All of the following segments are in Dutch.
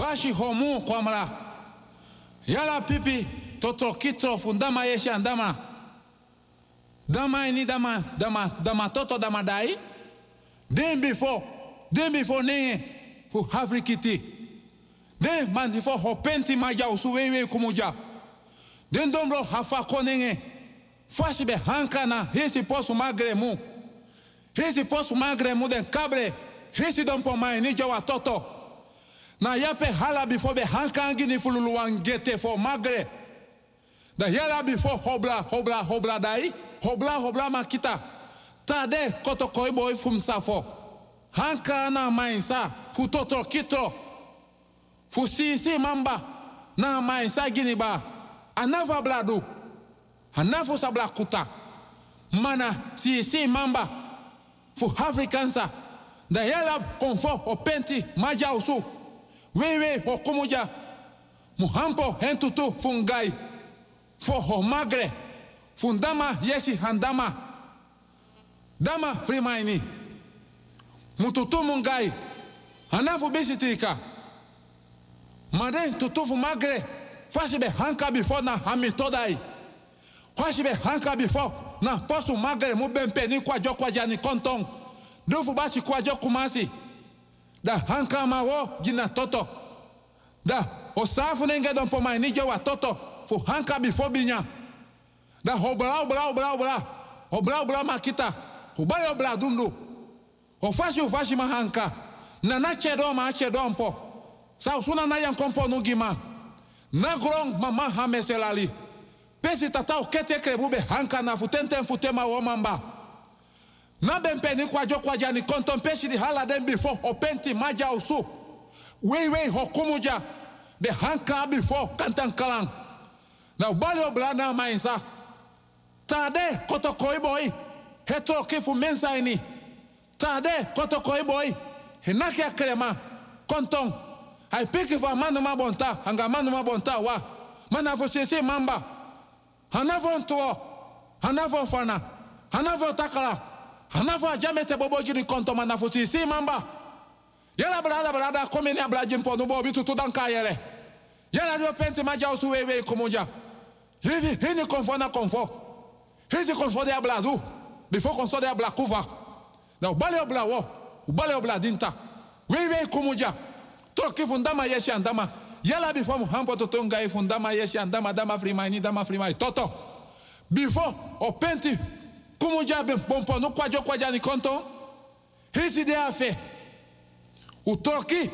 Washi homu kwamra. Yala pipi toto kitro fundama yeshi andama. Dama ini dama dama dama toto dama dai. Den before den before nenge fu havrikiti. Den man before hopenti maja usuwewe kumuja. Den dombro hafa konenge. Fashi be hankana hesi posu magre mu. Hesi posu magre mu den kabre. Hesi dompo mai ni jawa toto. Na yape hala before be hankangi ni fululu wangete for magre. Da yala before hobla hobla hobla dai. Hobla hobla makita. Tade koto koi boy fum safo. Hanka na mainsa fu toto kitro. Fu sisi mamba na mainsa gini ba. Anava bladu. Anafu sabla kuta. Mana sisi mamba fu Afrikansa. Da yala konfo o penti maja usu. Wewe o kumuja. Muhampo hentutu fungai. Fo ho magre. Fundama yesi handama. Dama frimaini. Mututu mungai. Anafu bisitika. Made tutufu magre. Fashibe hanka before na hamitodai. Fashibe hanka before na posu magre mu bempe ni kwajo kwaja ni kontong. Dufu basi kwajo kumasi. Da hanka ma wo gina toto. Da osafu nenge don po mai ni wa toto. Fu hanka before binya. Da hobra obra obra obra. Obra obra makita. Hubari obra dundu. Ofashi ofashi ma hanka. Na chedo ma chedo mpo. Sa usuna na yan kompo nugima. Na grong mama hameselali. Pesi tata o kete krebube hanka na futenten futema womamba. Na bempe ni kwajo kwaja ni di hala den before o penti maja usu. Wei wei hokumuja. De hanka before kantan kalang. Na ubali obla na. Tade koto koi boy. Hetro kifu mensa. Tade koto koi boy. Hinaki akrema. Konton. Ai piki fa manu ma bonta. Hanga manu wa. Mana fo sisi mamba. Hanafo ntuo. Hanafo fana. Takala. Hanafo ajamete bobo jiri konto mana fo sisi mamba. Yala brada brada komini abla jimpo nubo bitu tudanka yele. Yala dio penti maja usu wewe kumunja. Hivi hini konfo na konfo. Hizi konfo de abla. Before konfo de abla kuva. Na ubale obla wo. Ubale obla dinta. Wewe kumunja. Troki fundama yeshi andama. Yala before muhampo totonga e fundama yeshi andama dama frimaini dama frimai. Toto. Before o penti kumunja ben pompo no kwajo kwaja ni konto. De afe. Utoki.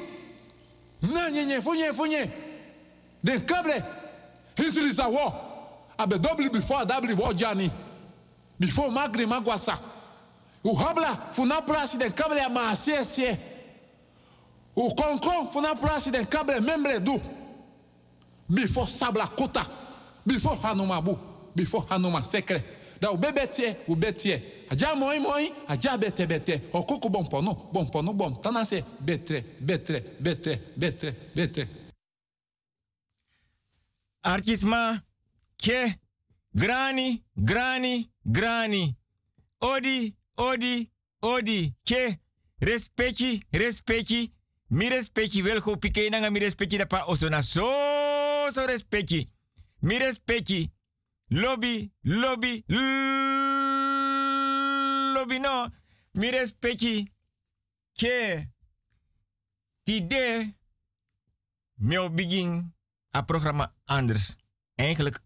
Na funye funye. Den kable. Hizi lisa wo. Abe dobli before dabli wo jani. Before magri magwasa. U habla funa prasi den kable ya ma sie sie. U konkon funa prasi den membre du. Before sabla kuta. Before hanuma bu. Before hanuma sekre. Da u bebetie, u betie. Aja moi moi, aja bete bete. O kuku bon pono, bon pono bon. Tanase betre, betre, betre, betre, betre. Artisma, ke, grani, grani, grani. Odi, odi, odi, ke, respecti, respecti. Mi respecti wel go pike nanga mi respecti da osona so so respecti. Mi respecti. Lobby, lobby, lobby no. Mi respecti. Ke, tide, mi begin a programma anders. Eigenlijk,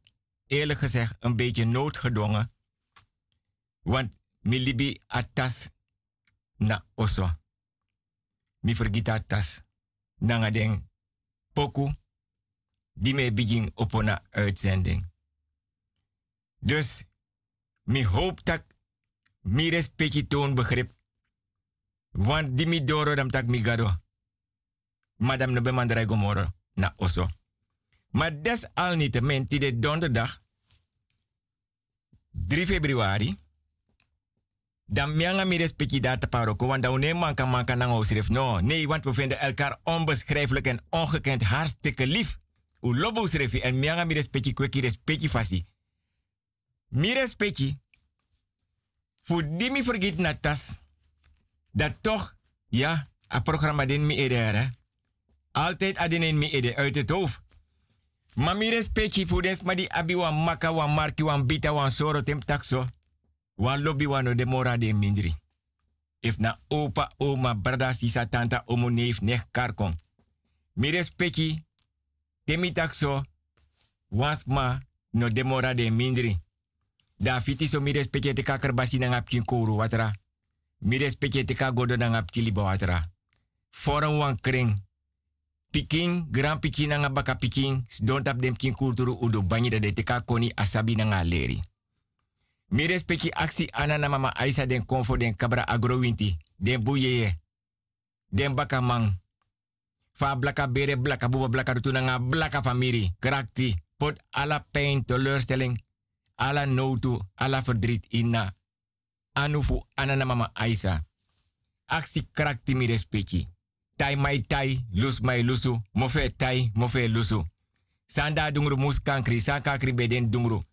eerlijk gezegd, een beetje noodgedwongen. Want mi libi atas na oso. Mi vergita atas nanga den poku die me begin op uitzending. Dus mi hoop dat mi respecti toon begrip. Want die mi doro dam tak mi gado. Madam ne bemandrai gomoro na oso. Maar desalniettemin, die de donderdag, 3 februari, dan mianga mi respecti dat paroko, want dan neem man kan man kan. No, nee, want we vinden elkaar onbeschrijfelijk en ongekend hartstikke lief. U lobo schrift en mianga mi respecti kweki respecti fasi. Mi respecti, voor die mi vergeet na tas, dat toch, ja, a programma den mi edere, Altijd adenen mi ede uit het hoofd. Maar mi respecti voor die abi wan maka wan marki wan bita wan soro tem takso. Wan lobby wan de mora de mindri. If na opa, oma, brada, sisa, tanta, omo, neef, nech, karkon. Mi respecti, temi takso, wansma, no demora de mindri. Da fiti so mi respecti te na ngap kouru watra. Mi respecti te ka godo na ngap kiliba watra. Forum wan kring. Piking, grand pikin na baka piking, don tap dem kin kulturu udo banyi da de te koni asabi na nga leri. Mi respecti aksi anana mama Aisa den konfo den kabra agrowinti, den buyeye, den baka mang. Fa blaka bere blaka buba blaka rutuna nga blaka famiri, krakti, pot ala pijn, teleurstelling, ala notu, ala verdriet inna. Anufu anana mama Aisa. Aksi krakti mi respecti. Tai mai tai, lus mai lusu, mofe tai, mofe lusu. Sanda dungru mus kankri, san beden dungru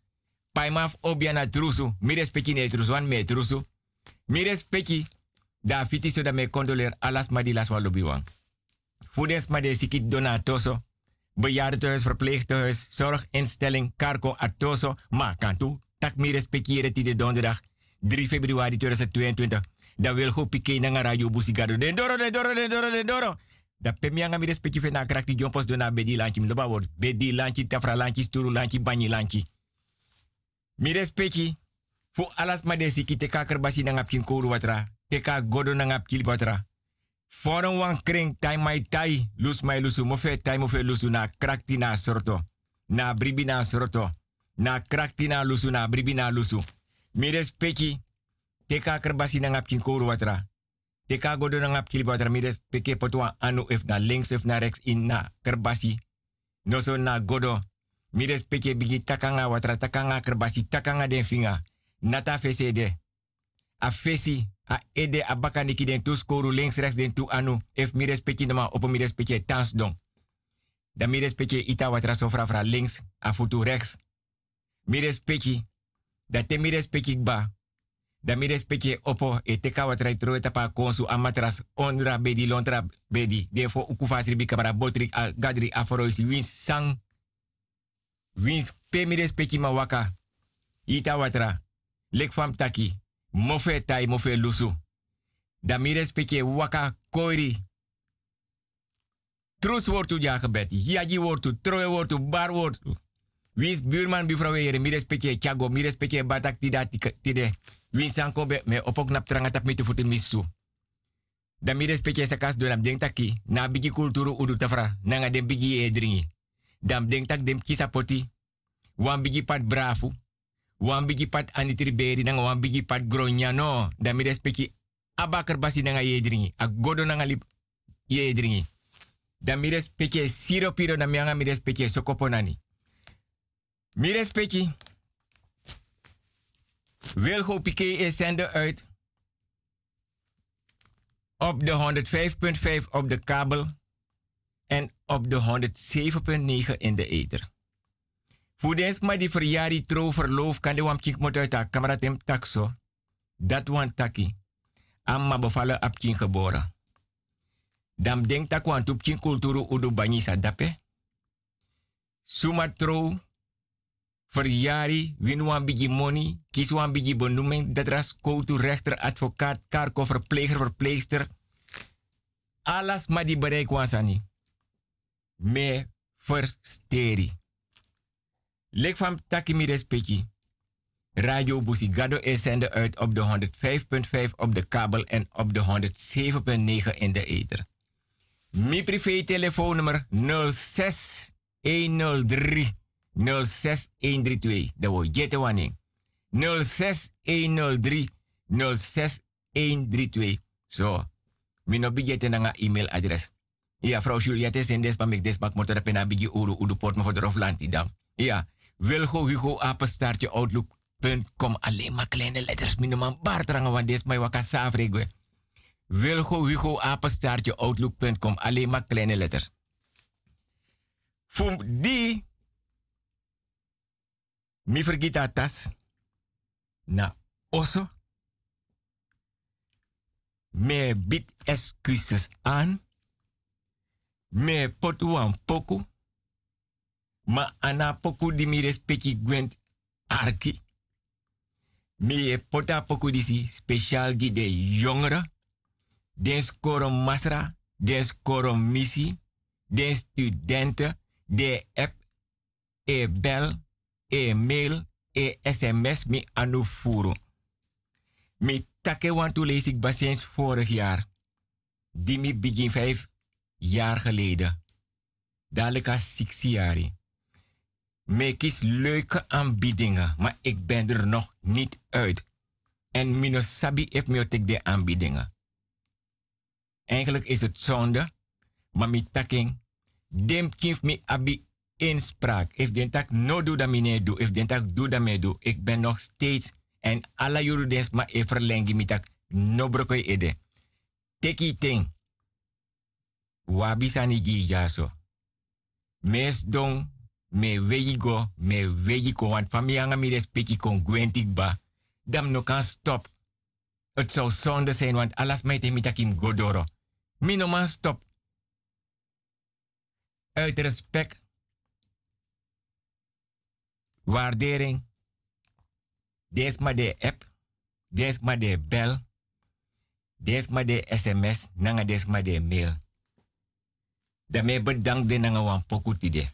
paimaf obiana trusu, mi respecti ne trusu, wan me trusu. Mi da fiti me condoler alas madilas walubiwan. Voedens ma de sikit donatoso, bejaardentehuis, verpleegtehuis, zorginstelling, cargo atoso, ma kantu. Tak mi respectiere ti de donderdag 3 februari 2022. Da wil go pike na radio busigado. Den doro, den doro, den doro, den doro. Da pemianga mi respecti fe na krakti jompos dona bedi lanchi. Word. Bedi lanchi, tafra lanchi, sturu lanchi, banyi lanchi. Mi respecti fu alas ma desi ki te kaker basi na ngap kin kouru watra. Te ka godo na ngap kili watra. Forum wan kring tai mai tai lus mai lusu mo fe tai mo fe lusu na krakti na sorto. Na bribi na sorto. Na krakti na lusu na bribi na lusu. Mi respecti te kaker basi na ngap kin kouru watra. Te ka godo na ngap kili watra. Mi respecti potwa anu if na links if na rechts in na kerbasi. No so na godo mi respecte bigi takanga watra takanga kerbasi takanga den finga. Nata fesede. A fesi a ede a bakaniki den tu skoru links rechts den tu anu. If mi respecte nama op mi tans don. Da mi respecte ita watra fra links a futu rechts. Mi respecte da te mi ba. Da mi respecte opo e watra etapa konsu amatras ondra bedi lontra bedi. Den fo ukufasri bi kabara botrik a gadri aforoisi wins sang wins pemires peki ma waka. Ita watra. Lek fam taki. Mofe tai mofe lusu. Da peki waka koiri. Trus wortu ja gebed. Yaji wortu, troe wortu, bar. Wins buurman mires peki batak tida tide. Wins sanko be me opok nap tranga tap mitu futu misu. Da peki sakas donam deng taki. Na bigi kulturu udu tafra. Nanga dem bigi edringi. Dam denk tak dem kisa poti. Wan bigi pat brafu. Wan bigi pat anitriberi nanga wan bigi pat gronya no. Dam mi respecti abakar basi nanga yedringi. A godo nanga lip yedringi. Dam mi respecti siro piro na mianga mi respecti sokoponani. Mi is zender uit op de 105.5 op de kabel en op de 107.9 in de ether. Deze maar die verjari trouw verloof kan de wamkik moet uit haar kameratem taxo. Dat wan taki. Amma bevallen op kin geboren. Dan denk dat wan tup kin kulturu udu banyi sa dape. Suma trouw verjari win wan bigi money. Kies wan bigi benoeming. Dat ras koutu rechter, advocaat, karko, verpleger, verpleegster. Alles maar die bereik wansani me versteri. Lek van Takimi. Radio Busigado is zender uit op de 105.5 op de kabel en op de 107.9 in de ether. Mi privé telefoonnummer 06 103 06132. Dat wordt jette wanneer. 06 103 06132. Zo. Mi no bijete na e-mailadres. Ja, vrouw Juliette zijn des pamik des bak motor pena bigi uru udu port de dam. Ja, Wilgo Hugo apenstaartje. Alleen maar kleine letters, minimaal bartrangen, want des mij waka safregwe. Wilgo Hugo apenstaartje outlook.com. Alleen maar kleine letters. Fum die. Mi vergita tas. Na osso. Me bit excuses aan Me potu an poku. Ma ana poku di mi respecti gwent arki. Me pota poku disi speciaal gi de jongeren. Den skoron masra, den skoron missie, den studenten, de app, e bel, e mail, e sms mi anu furu. Mi take want to lees vorig jaar. Die mi begin vijf jaar geleden. Dadelijk als six jaar. Me kies leuke aanbiedingen, maar ik ben er nog niet uit. En Mino Sabi heeft me de aanbiedingen. Eigenlijk is het zonde, maar mi taking, dem kif mi abi inspraak. If den tak no do dat mine do, if den tak do dat me do, ik ben nog steeds en alla jurudens ma e verlengi mi tak no brokoi ede. Teki ting. Wabi sanigi jaso. Mes don me wegi me wegi want fami anga mi respecti kon gwentik ba. Dam no kan stop. Het zou zonde zijn, want alles mij te mitakim godoro. Mi no man stop. Uit respect. Waardering. Des maar de app. Des maar de bel. Des maar de sms. Nanga des maar de mail. Daarmee bedankt de nanga wan pokutide.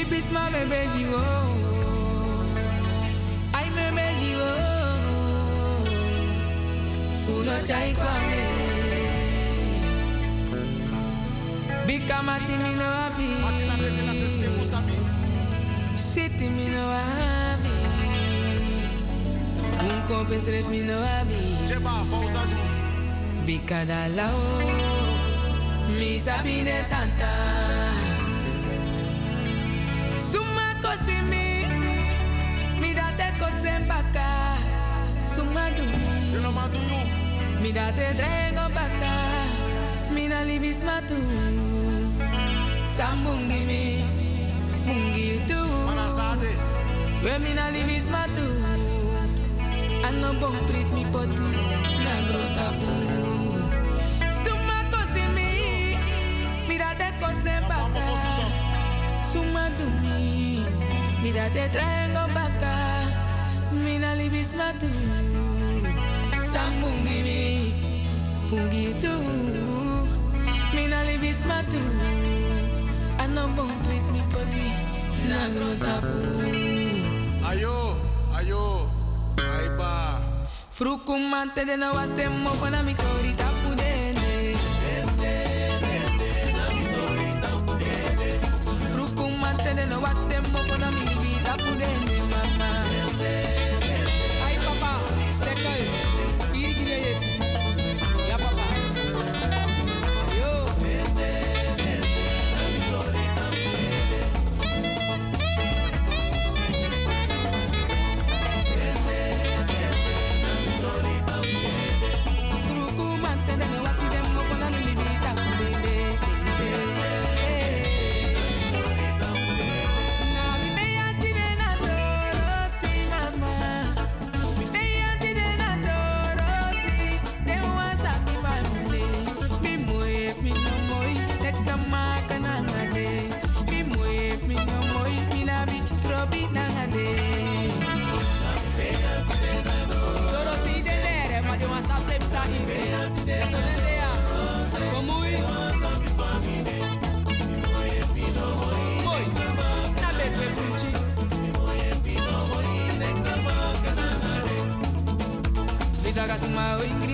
Lipis ma me beji wo Ay me beji wo Uno chai kwa me Bika mati mi no abi. Siti mi no abi. Un compes mi no abi. Bika da lao Mi sabi de tanta Suma kosimi, mi date kosen baka. Suma dumi, mi date drengo baka. Mi na libis matu, sambungi mi, mungi tu. We mi na libis matu, ano bon prit mi poti, na grota. Suma kosimi, mi date kosen baka. Suma dumi, mira te traigo baka, mina libis matu, sambungi mi, pungi tu, mina libis matu, ano bon tweet mi poti, na grotapu. Ayo, ayo, aiba. Frukumante de no was demo fana mi korita De was demo fana mi vida pudene mama. Bitaga suma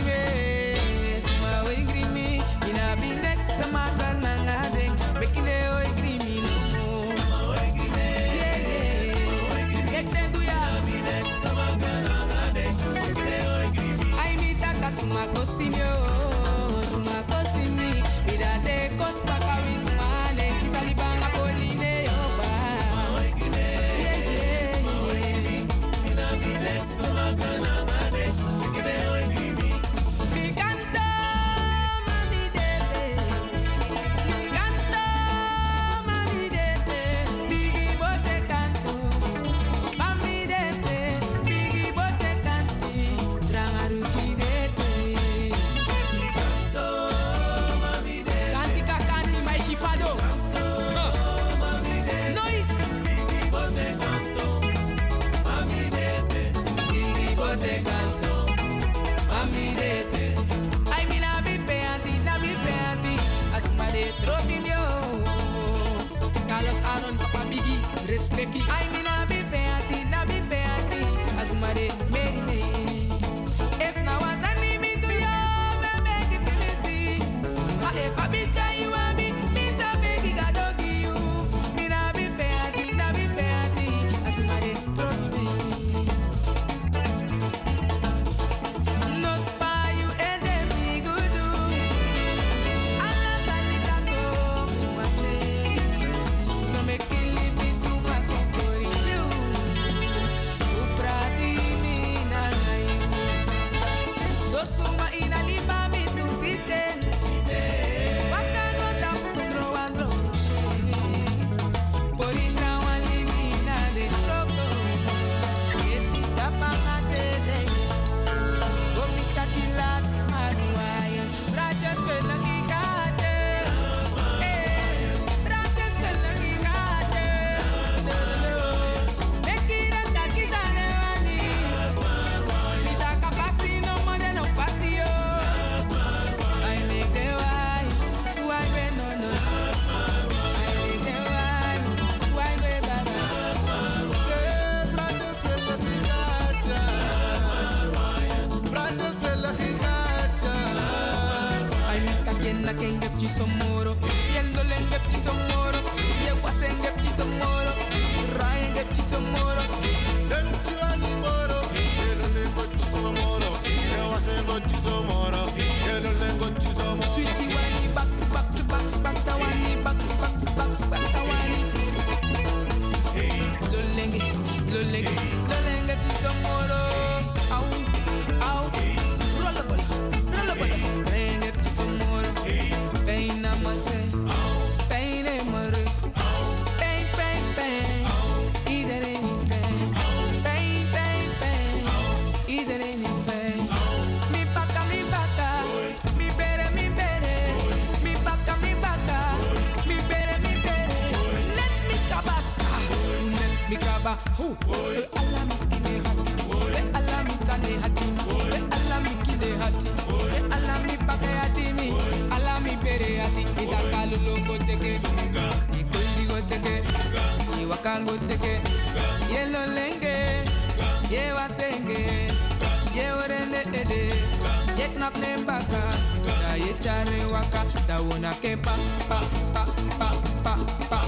ke pa pa pa pa pa pa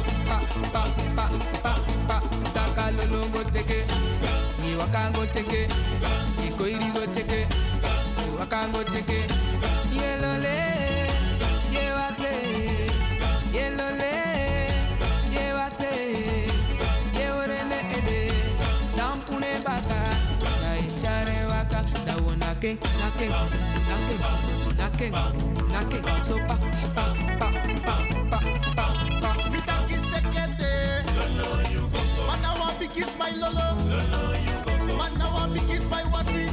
pa pa alone go take it. Me waka go take it. Me koiri go take it. Me waka go take it. Yellow le, yeah was le. Yellow le, yeah was le. Yeah wore le ede. Down kune baka, na ichare waka. Da wona king, na king, na king, na king, na king. So pa pa pa pa pa. I kiss my lolo. Man, I want big kiss my wasi.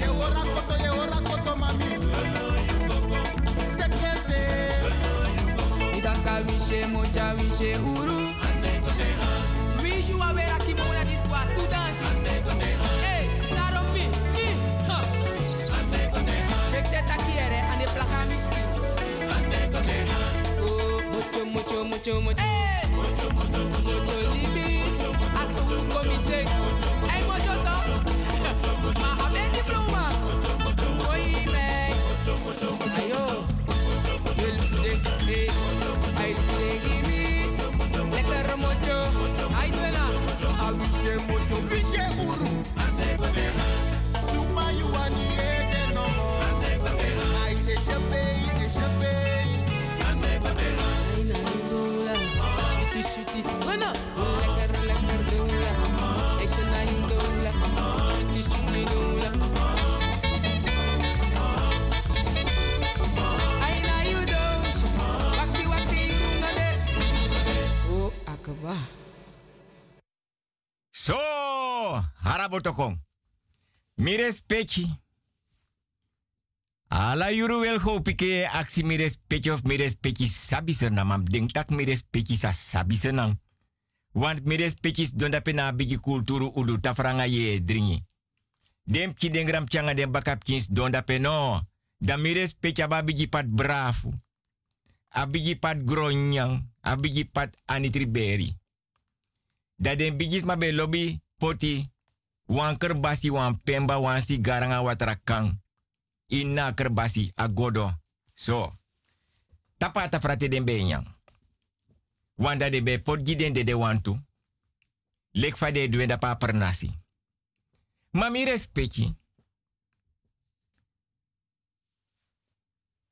Ye ora koto, ye ora mami. Sekete. Itaka wishe mocha wishe uru Wish you are where Kimo na this squad to dance Hey, Naromi, me, ha Take that takiere and the plaka miski Oh, mucho, mucho, mucho, mucho Hey, mucho, mucho, mucho libi sous comité. Hey, moi j'entends. Ma amen diploma. Oui, mais. Ayo. You'll play, play. I'll play, give me. Letter mojo. Aïe, voilà. Awiche mojo, biche uru. Ande, gobe, So, harabotokong. Mires pechi. Ala yuru wel go pike aksi mires of mires pechi sabi senam. Ding tak mires pechi sa sabi. Want mires pechi don't pena bigi kulturu ulu tafranga ye dringi. Dem ki den gram changa den bakap kins don da peno. Mires ababigi pat brafu. Abigi pat gronyang. Abigi pat anitriberi. Dat den bigis ma be lobby poti. Wan kerbasi wan pemba wan sigaranga watra kang. Ina kerbasi agodo. So. Tapa ta frate den be nyang. Wanda de be pot giden de de wantu. Lek fa de duen da pa per nasi. Ma mi respecti.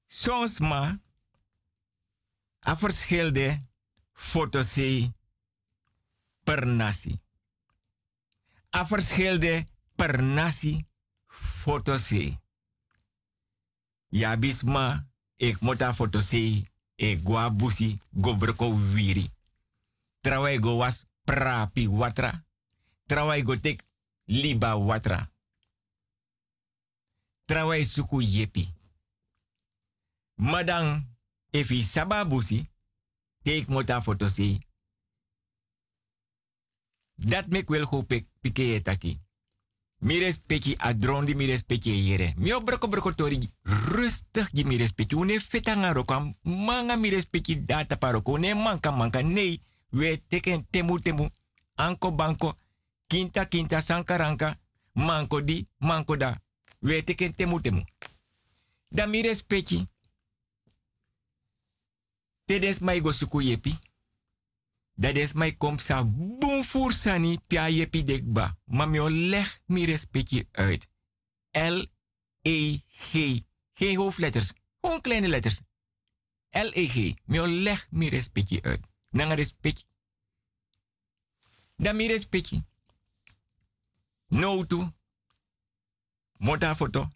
Soms ma. A verschilde fotosie per nasi. A verschilde per nasi fotosie. Ja bisma, ik moet a fotosie, e gwa busi, go broko wiri. Trawai go was prapi watra. Trawai go tek liba watra. Trawai suku yepi. Madang, efi sababusi, take mota fotosie. Dat mek wel go pik pike etaki. Mi respecti a drondi mi respecti yere. Mi obroko broko tori rustig gi mi respecti. Une fetanga rokam manga mi respecti data paroko. Ne manka manka nee. We teken temu temu. Anko banko. Kinta kinta sankaranka. Manko di manko da. We teken temu temu. Da mi respecti. Tedes mai go suku yepi. Dat is mijn kom sa boom voor sani pia yepi dekba. Maar leg mi respectje uit. L, E, G. Geen hoofdletters. Gewoon kleine letters. L, E, G. Mi leg mi respectje uit. Nanga respect. Dan mi respectje. No tu. Mota foto.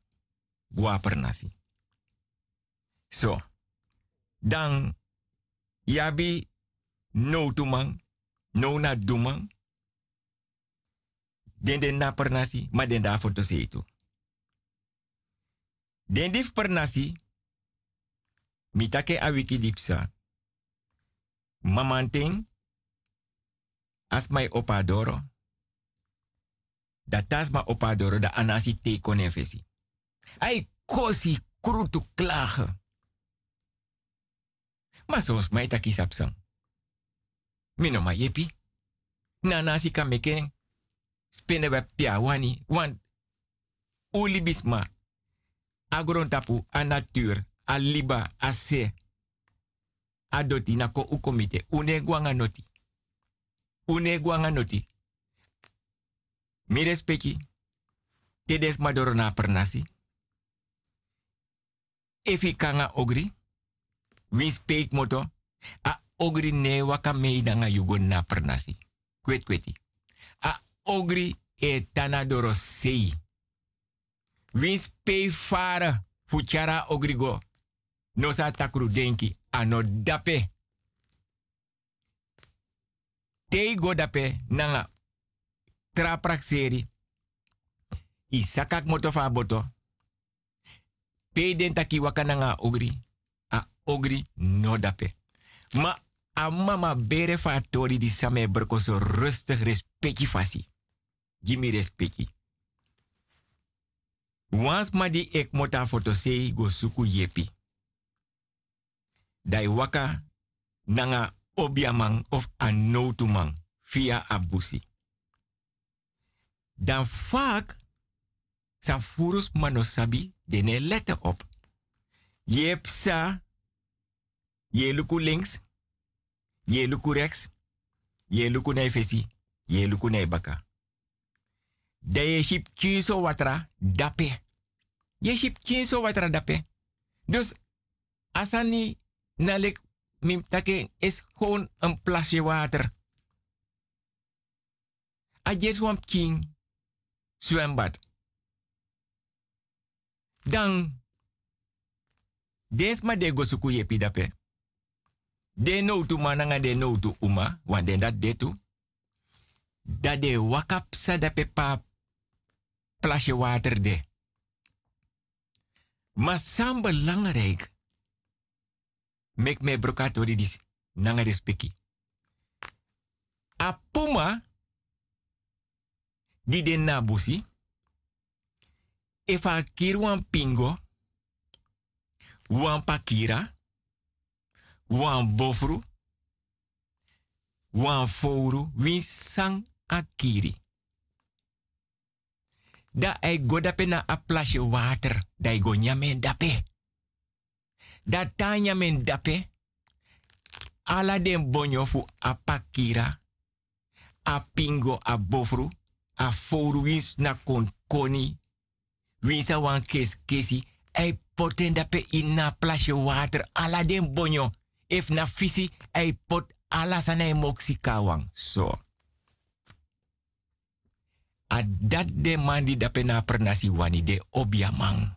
Guaper nasi. So. Dan. Yabi no tumang, no na dumang. Den den na per nasi, maar den daar voor te zetu. Den dif per nasi, mitake a wiki dipsa. Mamanting, as my opadoro. Dat tas ma opadoro da anasi te konefesi. Ai kosi krutu klagen. Maar soms mij taki sapsang. Mino ma yepi. Na nasi kan meken. Spende we pia wani. Want uli bisma. Agron tapu a natuur. A liba. A se. A doti na ko ukomite. Une guanga noti. Une guanga noti. Mi respecti. Tedes madoro per nasi. Efi kanga ogri. Speak moto. A ogri ne waka danga yugo na pernasi. Kwet kweti. A ogri e tanadoro sei. Wins pay fara fuchara ogrigo. No sa takru denki ano dape. Tei go dape nanga traprakseri. Isakak motofa boto. Pay den taki waka nanga ogri. A ogri no dape. Ma amma ma bere fa tori di same berko so rustig respecti fasi. Gimi respecti. Wans ma di ek mota foto sei go suku yepi. Dai waka nanga obiamang of anotumang via abusi. Dan vaak sa furus manosabi dene letten op. Jepsa, je luku links, je luku rechts, je luku nei fesi, je nei baka. De je ship kiso watra dape. Je ship kiso watra dape. Dus asani nalik mim take is gewoon een plasje water. A jes wam king zwembad. Dan des ma de gosuku yepi dape. De no tu mananga de no tu uma, want den dat de tu. Dat de wakap sa dape pa plasje water de. Maar sam belangrijk. Mek me brokato di dis nanga respeki. A puma di den nabusi. Efa kirwan pingo. Wan pakira. Wan bofru. wan fouru win sang akiri. Da ai go dape na a water, da ai go nyamen dape. Da ta nyamen dape, ala den bonyo fu a pakira, a pingo a bofru, a fouru wins na kon koni, winsa wan kes kesi, ai poten dape in na water, ala den bonyo, if na fisi, ai pot ala sanai moksi kawang. So. A dat de man di dape na pernasi wani de obiamang.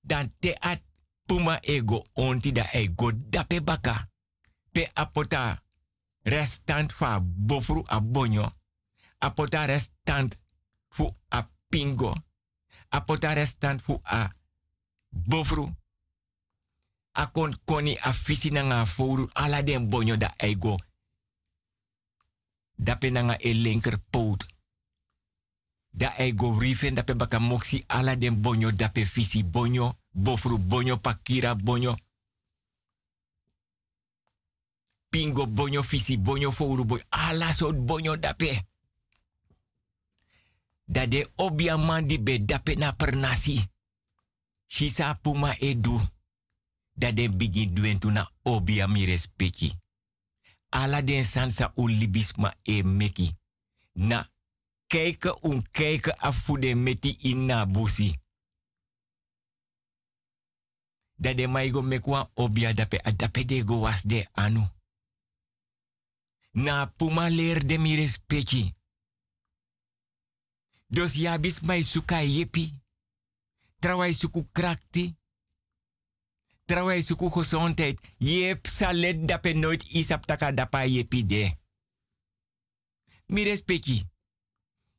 Dan te at puma ego onti da ego dape baka. Pe apota restant fa bofru a bonyo. Apota restant fu a pingo. Apota restant fu a bofru. Akon koni a fisi na nga foru ala den bonyo da ego. Dape na nga e linker poot. Da ego rifen dape baka moksi ala den bonyo dape fisi bonyo. Bofru bonyo pakira bonyo. Pingo bonyo fisi bonyo foru bonyo. Ala soort bonyo dape. Da de obia mandi be dape na pernasi. Shisa puma edu. Da de bigi duentu na obia mi respecti. Ala sansa u e meki. Na kijken un kijken afu de meti inna busi. Da de maigo mekwa obia dape adape de go was de anu. Na puma leer de mi respecti. Dos yabis mai suka yepi. Trawai suku krakti. Trawai suku gezondheid. Yep salet dape nooit isap taka dapa yepi de. Mi respecti.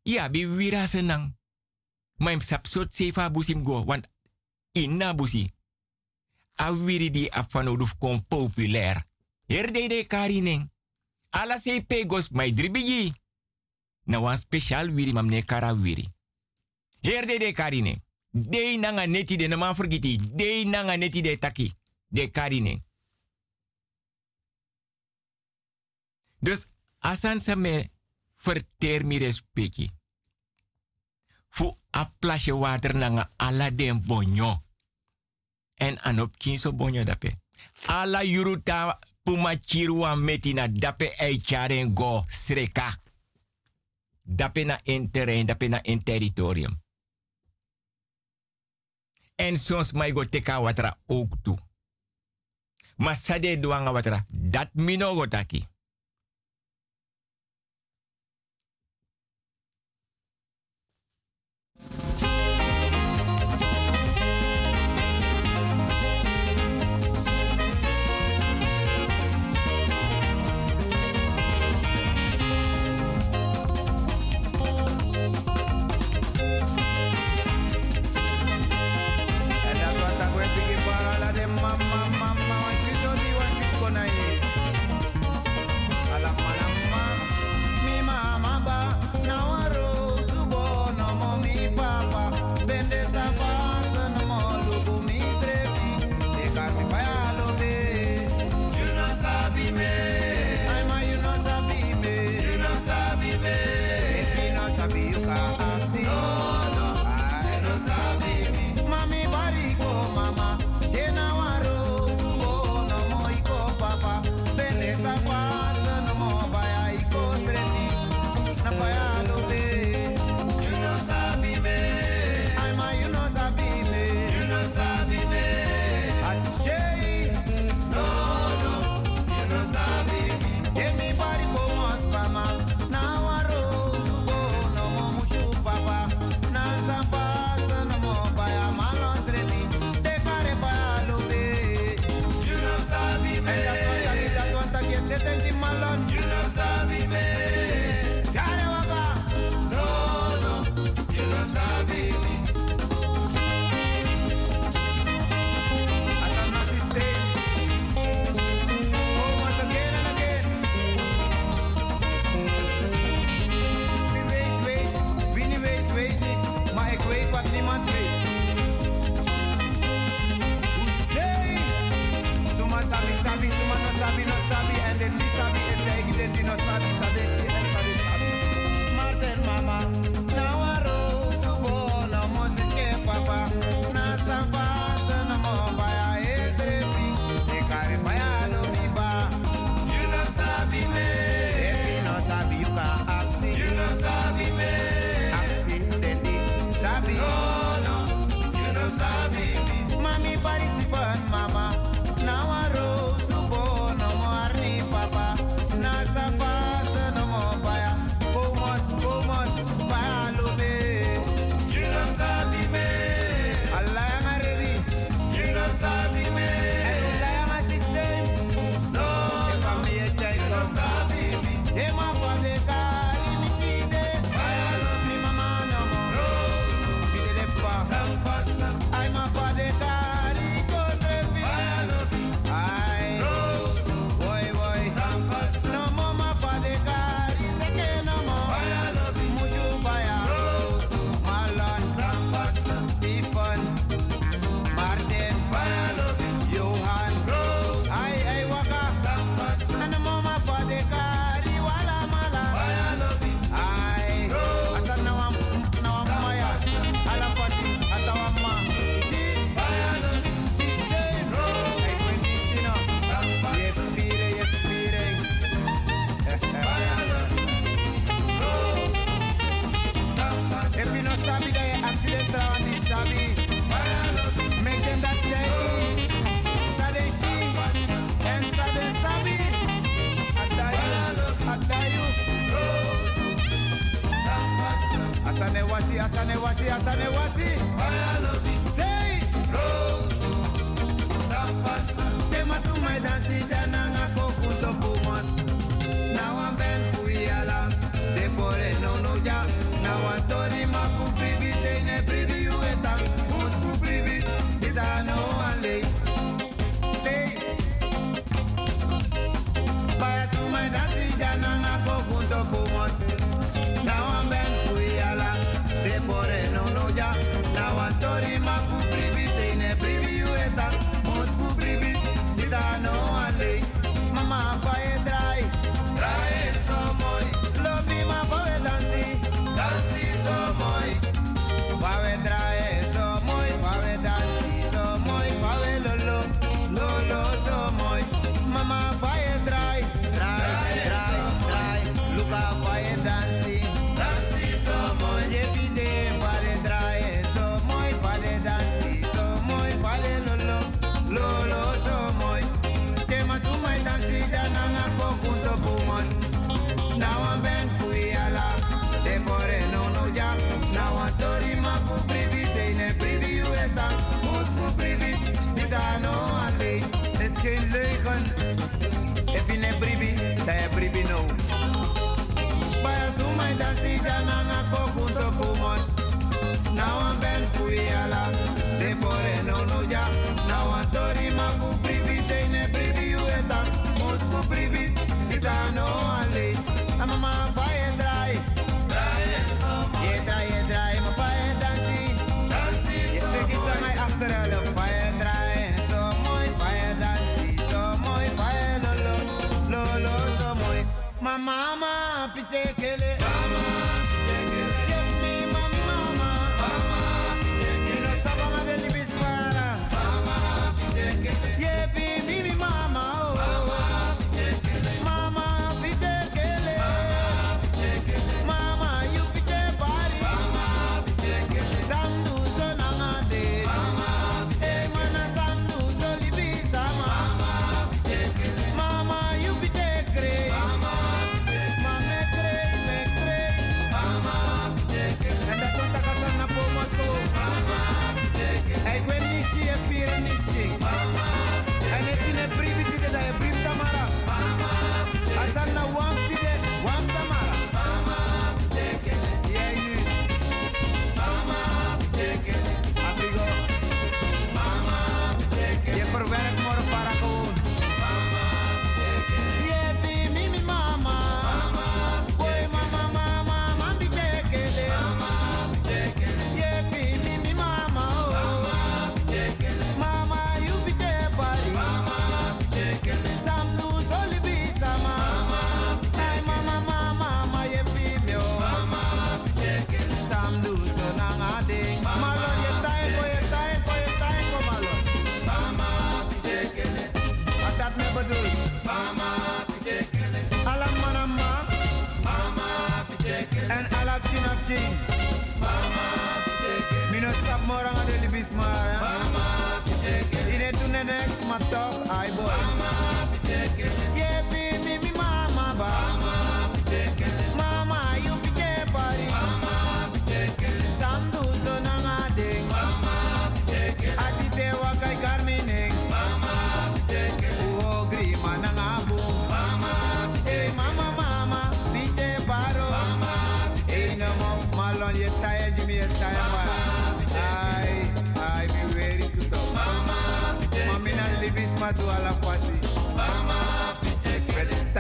Ja, bi wira senang. Maim sapsot sefa busim go, want inna busi. A wiri di afano duf kon populair. Karining. Ala se pegos mai dribigi. Na wan special wiri mamne kara wiri. Herde de karine. De nanga neti de nama forgiti. De nanga neti de taki. De karine. Dus asan sa me verteer mi respecti. Fu a plasje water nanga ala den bonyo. En anop kinso bonyo dape. Ala yuruta puma chirwa metina dape ei charen go sreka. Dape na in dape na in territorium. En soms mai go teka watra ook toe. Maar sade duanga watra, dat mino go.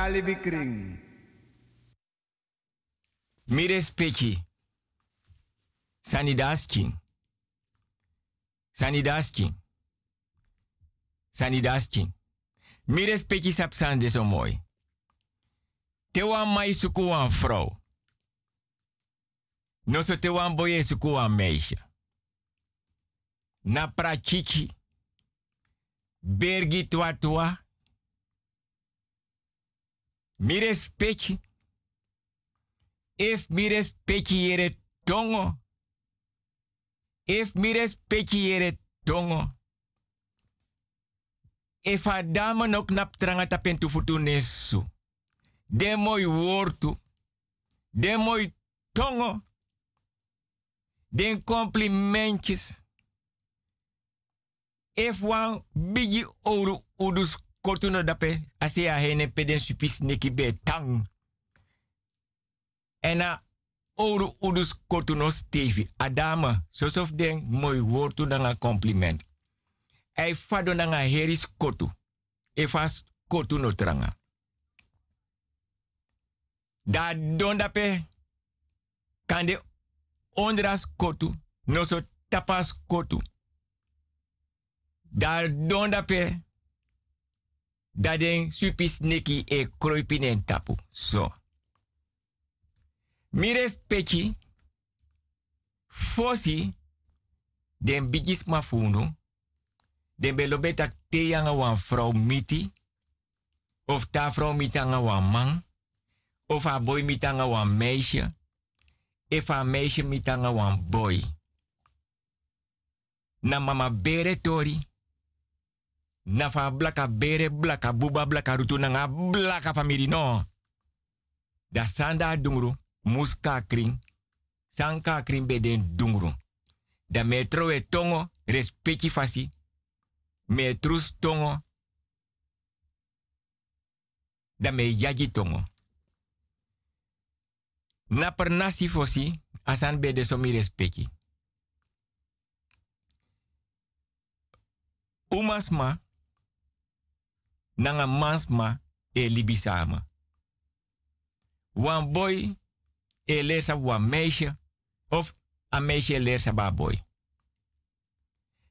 Met talibi kring. Mires. Sanidaskin. Sanidaskin. Sanidaskin. Mires peki sap sande zo mooi. Te wan mai suku wan vrouw. No so te wan boye meisje. Na prachichi. Bergi tua. Mires peki. If mires peki yere tongo. If mires peki yere tongo. If a dame nok nap tranga nesu. De mooi woortu. De mooi tongo. Den complimentjes. If wan bigi oru udus kortuno dape. Ase a hene peden supis neki be tang. En a oru udus kortuno stevi. Adama, sosof den mooi woortu dan compliment. Ei fado nanga heris kotu. E fas kotu no tranga. Da don dape kande ondras kotu no so tapas kotu. Da don dape da den supis neki e kroipinen tapu. So. Mires pechi fosi den bigis mafunu den belobetak te yanga wan vrouw miti of ta vrouw miti anga wan man of a boy miti anga wan meisje if a meisje miti anga wan boy na mama bere tori na fa blaka bere blaka buba blaka rutu nanga blaka famiri no. Da sanda dungru muska kring sanka kring be den dungru da metro e tongo respecti fasi. Metrus tongo. Da me yagi tongo. Na per fosi asan be de somi respecti. Umasma nanga mansma e libisama wan boy e leert wan meisje of a meisje leert ba boy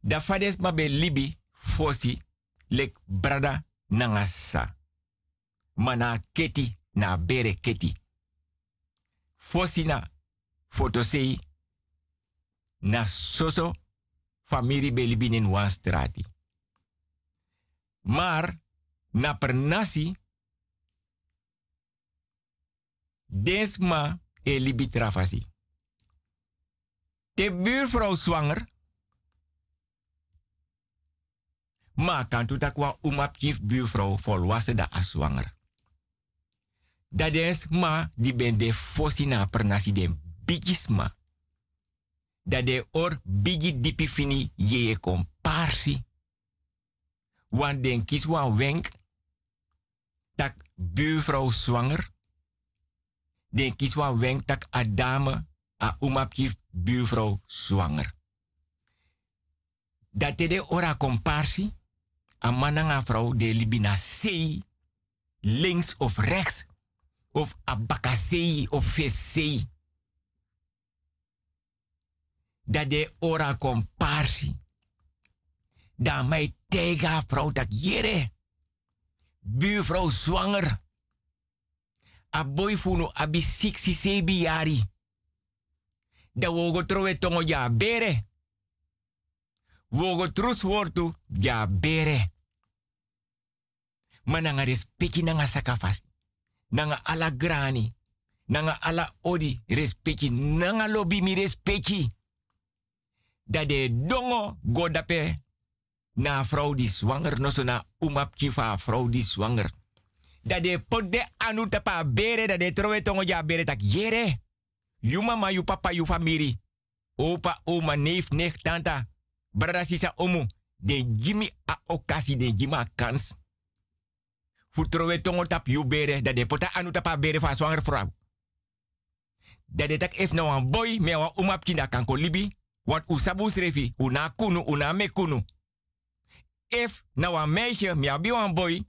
da fades ma be libi fosi lek brada nanga sa. Mana keti na bere keti. Fosi na fotosei na soso famiri belibin in wan strati. Maar na per nasi desma e libi trafasi. De buurvrouw zwanger Maar kan tu takwa umap kif buurvrouw volwassen da aswanger. Dat is ma die ben de fosina per nasi de bigisma. Dat de or bigi dipi fini ye komparsi. Want den kies wan wenk tak buurvrouw zwanger. Den kies wan wenk tak a dame a umap kif buurvrouw zwanger. Dat de ora komparsi a man en een vrouw de libina sei, links of rechts, of abakasei of fesei. Dat de ora comparsi. Dat mij tegen vrouw dat jere. Buurvrouw zwanger. A boy funu abi 67 jari. Da wogo trowe tongo ja bere. Wogo trus wortu ja bere. Ma nanga respecti nanga sakafas. Nanga alagrani. Nanga ala odi respecti. Nanga lobby mi respecti. Dat de dongo godape na vrouw die zwanger. No na umap kifa vrouw die zwanger. Dat de pot de anu tapa bere. Dat de trowe tongo ja bere tak yere. You mama, you papa, you family. Opa, oma, neef, nicht, tanta. Brada, sisa, omu. De jimi a okasi, de jimi kans. Futrowe tongo tap you bere. Dat de pota anu tapa bere van zwanger vrouw. Dat de tak if nou een boy, me wa umap kinda kan libi. Want usabu srefi, una kunu, una me kunu. If nou een meisje, me abi een boy.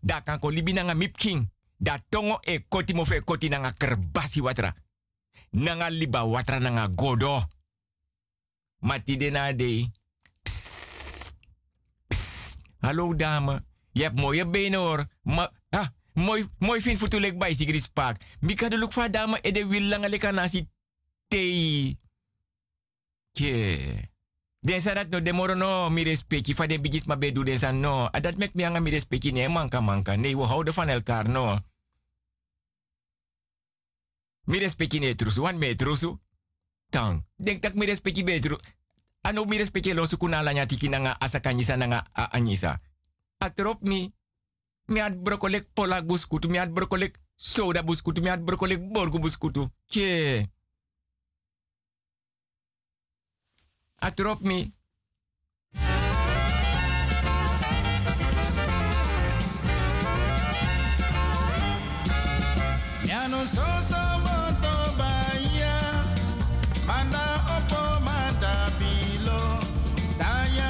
Da kan ko libi nanga mip king. Da tongo e koti mo fe koti nanga kerbasi watra. Nanga liba watra nanga godo. Mati de na de. Hallo dame. Je hebt mooie benen hoor. Ma ah, mooi, mooi vind voor bij Paak. Mika de look dame e de wil lange nasi tei. Den sa dat no de moro no mi respecti fa de bigis ma bedu den sa no. Adat mek mi anga mi respecti manka manka. Nee, we houden van elkaar no. Mi respecti trusu, wan me trusu. Tang. Denk tak mi respecti betru. Ano mi respecti lo su kuna lanya tiki nanga asakanyisa nanga a anyisa. Atrop mi. Mi ad brokolek polak buskutu, mi ad brokolek soda buskutu, mi ad brokolek borgu buskutu. Ke. Atrop Manda opo Daya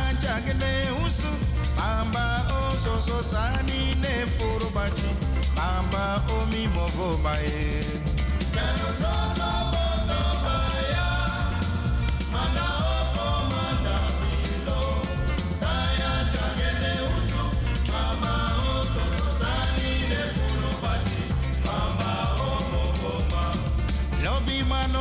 Mamba o so sani ne furubachi Mamba o mi mogo bae. Yano so so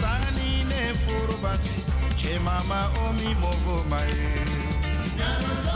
sani ne furubati Che mama o mi mogo mae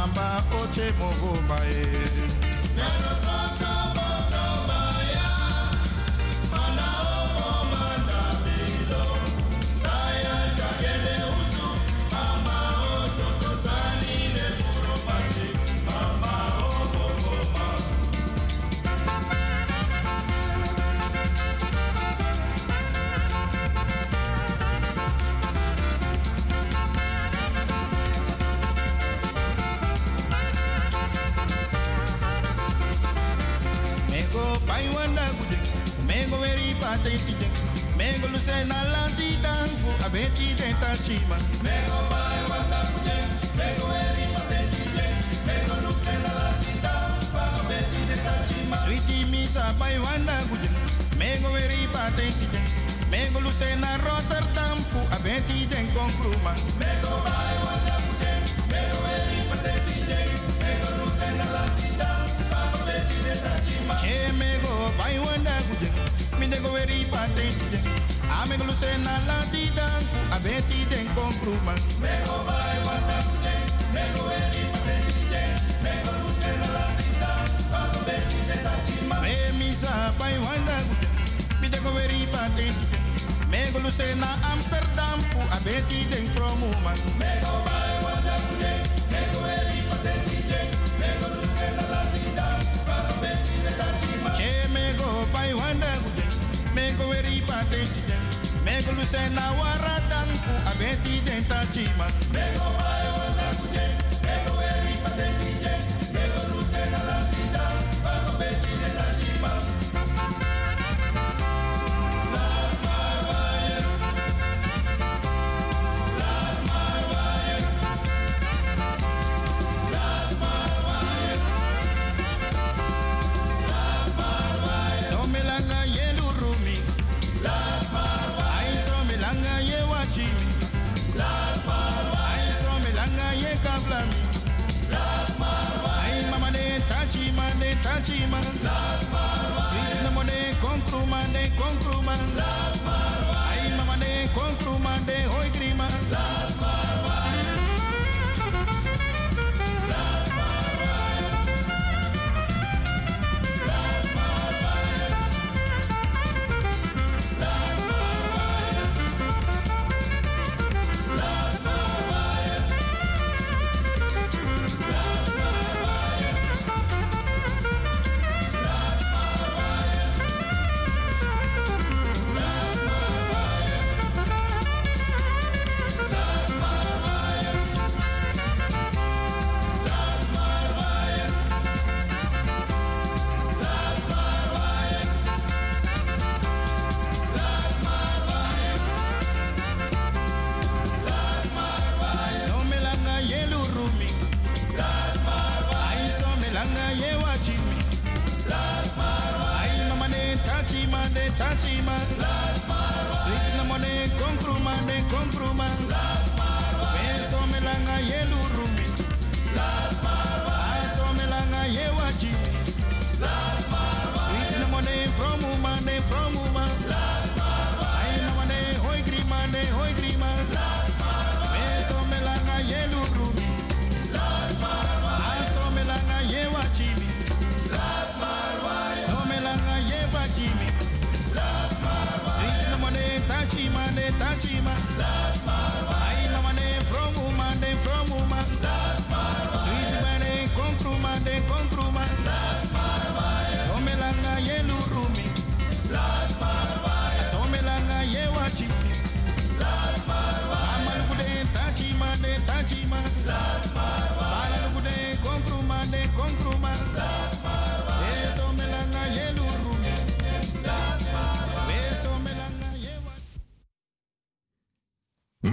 Mama o che mogo bae. Yano so pate kite Mengo luse na lanti tanfu abeki te tachima Mengo mai wata kuje Mengo eri pate kite Mengo luse na lanti tanfu abeki te tachima Sweetie misa pai wanda kuje Mengo eri pate kite Mengo luse na Rotterdam fu abeki den konkruma Mengo mai wata kuje Mengo eri pate kite Mengo luse na lanti tanfu abeki te tachima Che mengo pai na kuje Mi dego veri pate tijen. Amego luce na Rotterdam fu abeti den konkruma. Mego bai wanda gujen. Mego veri pate tijen. Mego luce na Rotterdam fu abeti den tachima. Me misa bai wanda gujen. Mi dego veri pate tijen. Mego luce na Amsterdam fu abeti den from woman. Mego bai Luce na waradang fu abeti den tachima. Mego wanda kuje.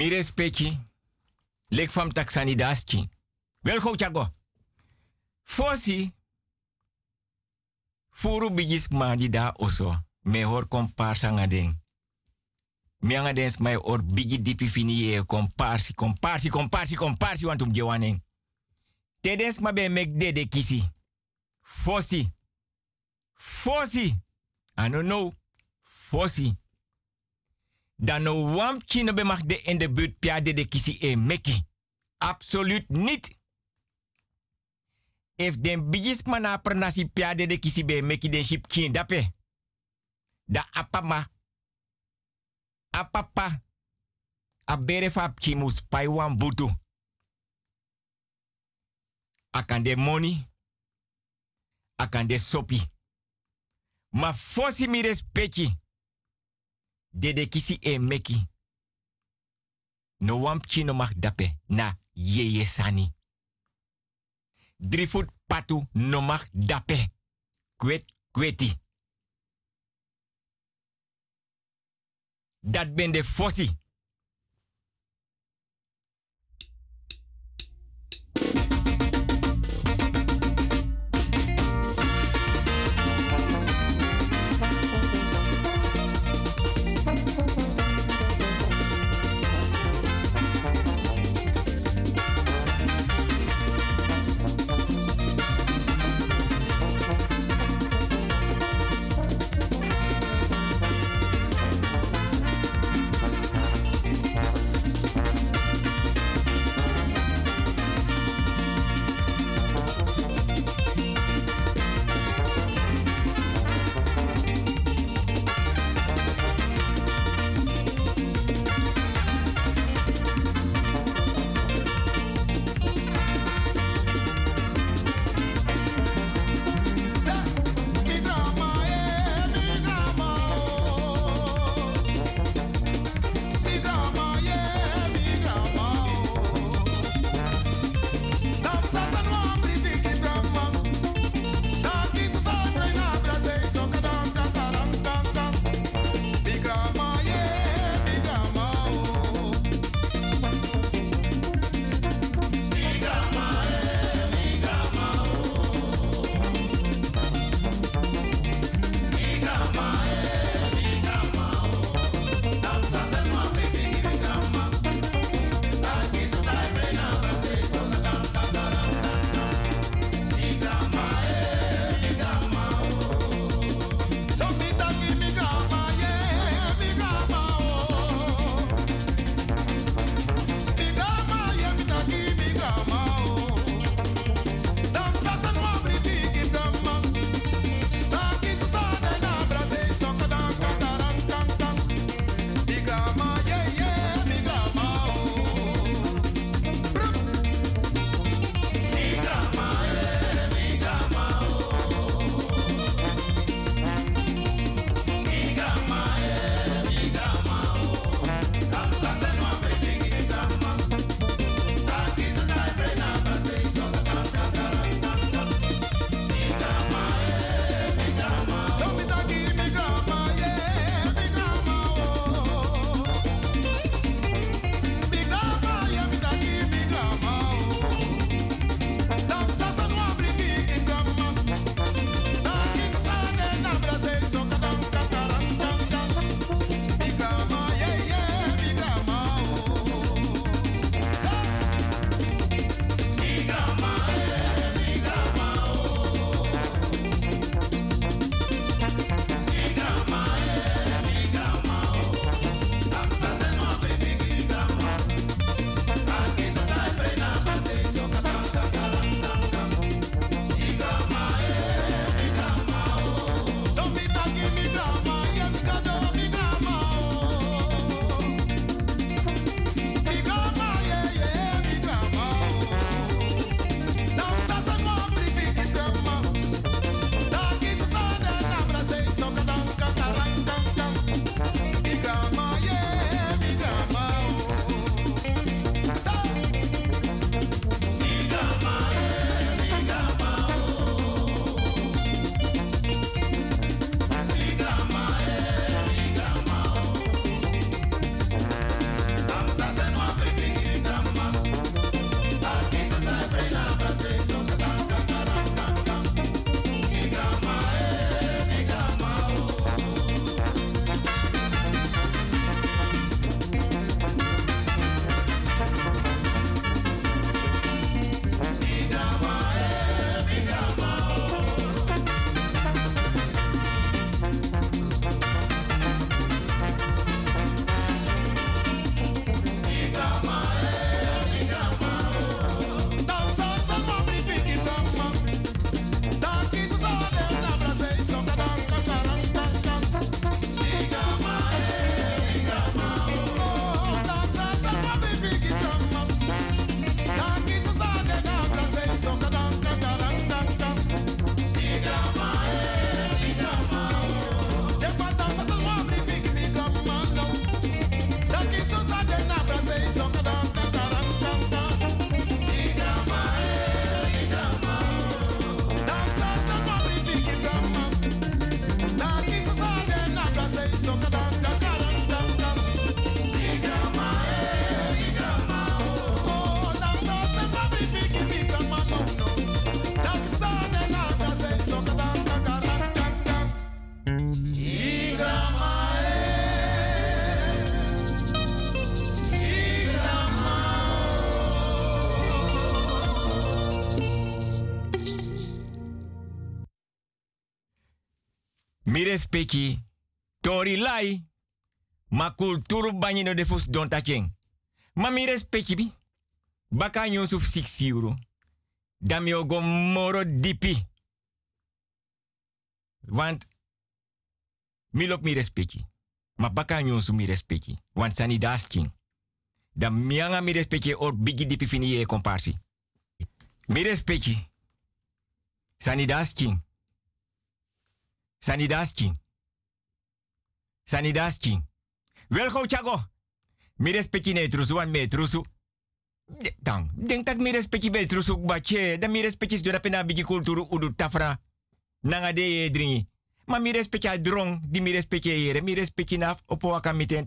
Mi respecti. Lek fam taksani daski. Wel go chago. Fosi. Furu bigis madi da oso. Me hor komparsa anga dens mai or bigi dipi fini ye komparsi, komparsi, komparsi, komparsi wantum gewanen. Tedens ma be mek de kisi. Fosi. Fosi. I don't know. Fosi. Dan no wam mag de in de buurt pia de kisi e meki. Absoluut niet. If den bigis mana pernasi pia de kisi be meki den ship kin dape. Da apama. Apapa. Abere fap kimus pai wan butu. Akan de money. Akan de sopi. Ma fosi mi respecti. De de kisi e meki. No wam chino mag dape na yeye sani. Drie voet patu no mag dape. Kwet kweti. Dat ben de fossi. Respecti tori lai. Ma kulturu banyi no defus don taking. Ma mi respecti bi. Baka Yusuf six euro. Dan mi ogo moro dipi. Want mi lop mi respecti. Ma baka mi respecti. Want sani dasking. Dan mianga mi respecti or bigi dipi fini ye komparsi. Mi respecti. Sani. Sani dasking. Sani dasking. Wel chago. Mi respecti ne trusu wan me. Tang, denk tak mi respecti be bache. Dan mi respecti pena bigi kulturu udu tafra. Nanga de ye dringi. Ma mi drong di mi respecti yere. Mi respecti opo.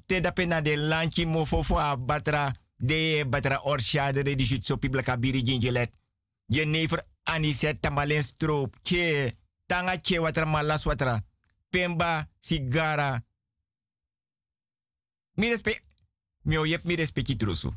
Te da pena de lanchi mo batra. De batra orsha de redishit so pibla kabiri gingelet. Je never aniset tamalen stroop. Tanga che watra malas watra. Pemba, sigara. Mi respect. Mi o yep mi.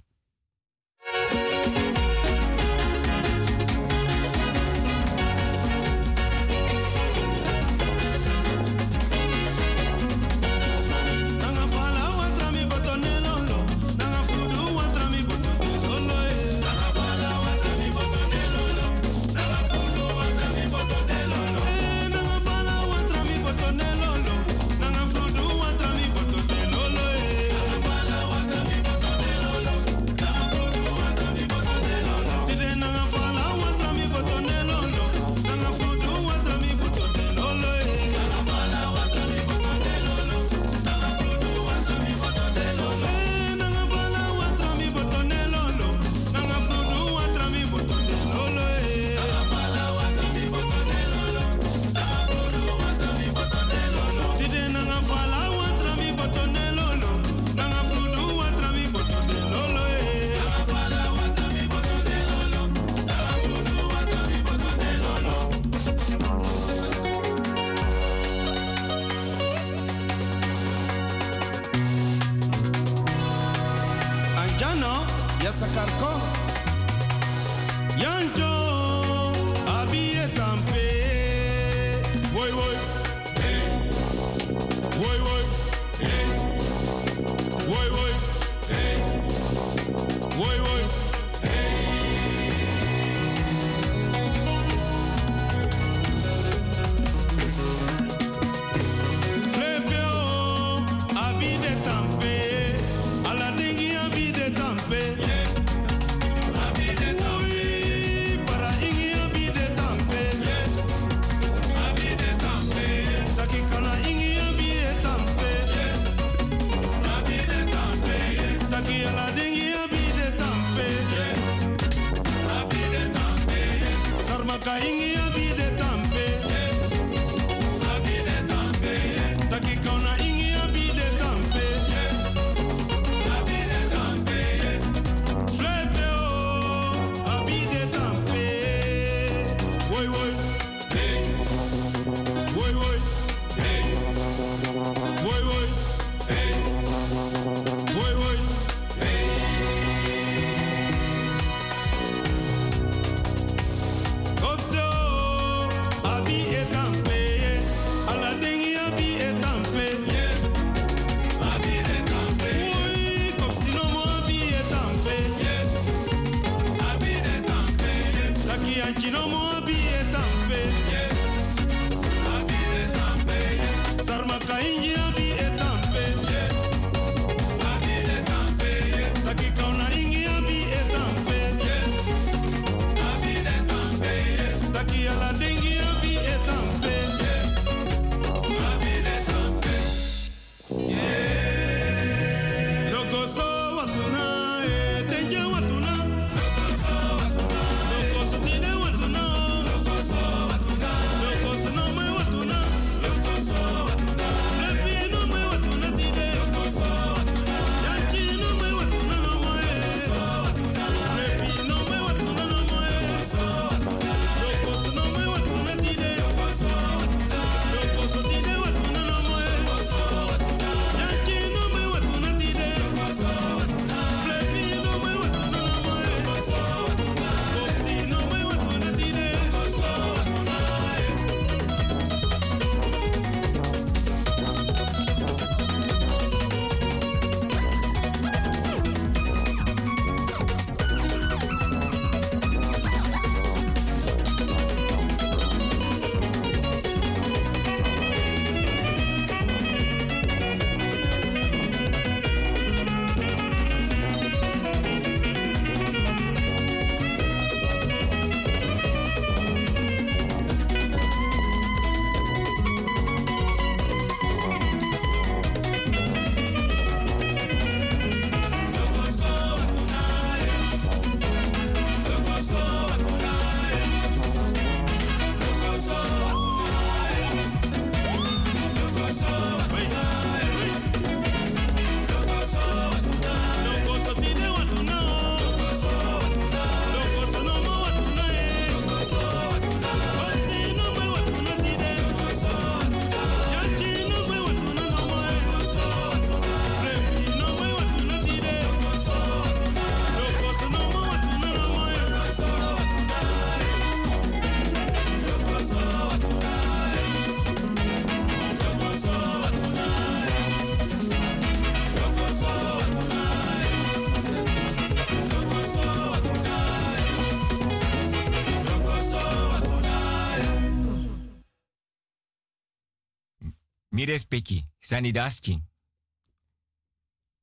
Mi respecti. Sanidaskin.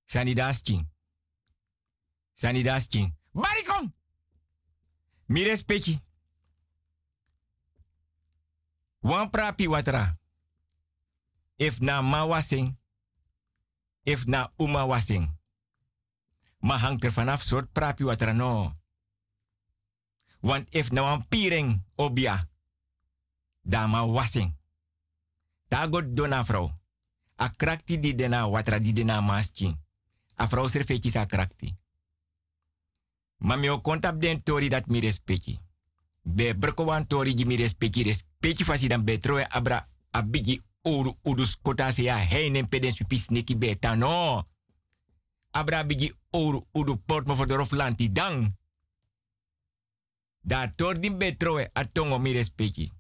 Sanidaskin. Sanidaskin. Barikom! Mi respecti. Wan prapi watra. If na ma wasing. If na uma wasing. Maar hangt er vanaf soort prapi watra no. Want if na wan piring obia. Dama wasing. Tagot dona vrouw. A krakti di dena watra di dena maskin. A vrouw serfetjes a krakti. Ma mi o kontap den tori dat mi. Be broko wan tori di mi respecti respecti fasi dan betroe abra abigi uru udus kota se ya heinen pedens pipis neki. Abra bigi uru udu port mo de roflanti dang. Da tor din betroe atongo mi respecti.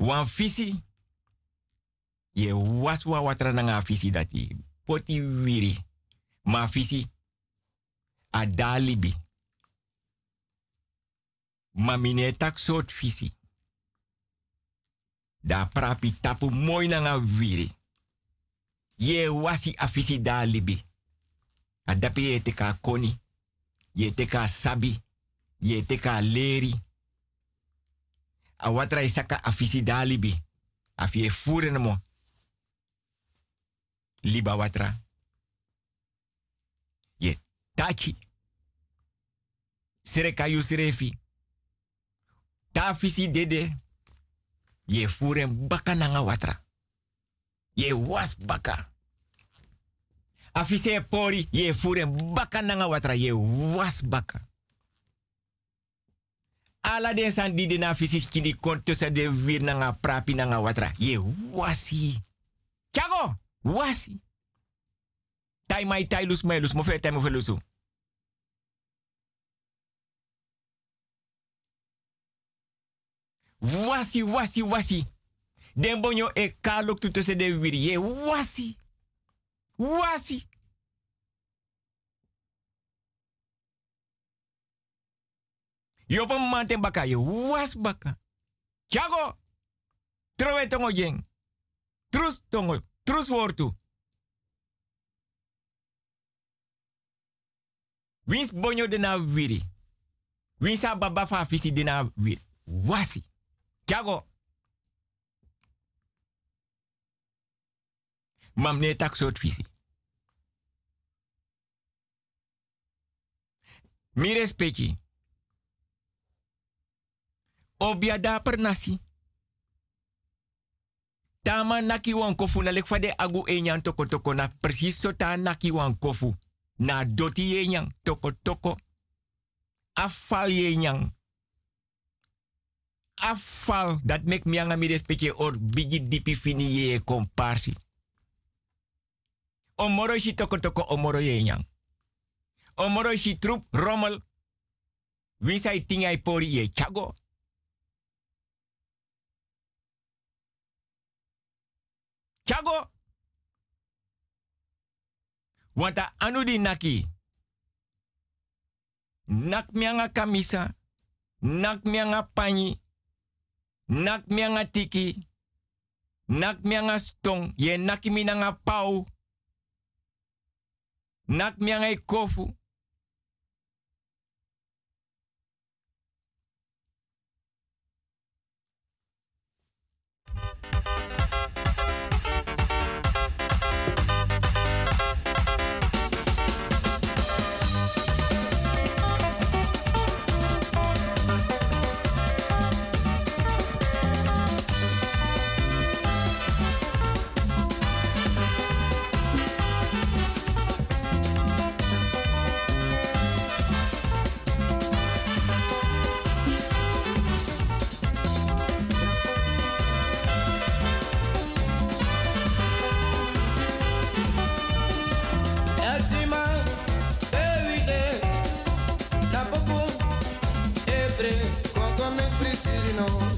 Wan fisi. Ye was wa watra nanga fisi dati. Poti wiri. Ma fisi. A dalibi. Ma mine tak fisi. Da prapi tapu mooi nanga wiri. Ye wasi a fisi dalibi. A dapi ye teka koni. Ye teka sabi. Ye teka leri a watra isaka afisi dalibi. Afie furen mo. Liba watra. Ye tachi. Sireka yu sirefi. Ta fisi dede. Ye furen baka nanga watra. Ye was baka. Afise pori. Ye furen baka nanga watra. Ye was baka ala den san di na fisis kini konto sa de wir nanga prapi nanga watra. Ye wasi. Chago, wasi. Tai mai tai lus mai lus mo fe tai. Wasi, wasi, wasi. Den bonyo e kalok se de wir. Ye wasi. Wasi. Yopo mante baka ye was baka. Tiago. Trowe tongo jeng. Trus tongo. Trus wortu. Wins bonyo de na wiri. Wins a baba de na wiri. Wasi. Tiago. Mam ne tak soort visi. Mi. Obia da nasi. Tama naki wan na lek fade agu enyan toko toko na precies so ta naki wan. Na doti enyan toko toko. Afal enyan. Afal dat mek mianga mi respecte or bigi dipi fini ye komparsi. Omoro shi toko toko omoro enyan. Omoro shi troep rommel. Wie sai tingai pori ye chago. Chago. Wanta anu di naki. Nak mianga kamisa. Nak mianga panyi. Nak mianga tiki. Nak mianga stong. Ye naki minanga pau. Nak mianga kofu. no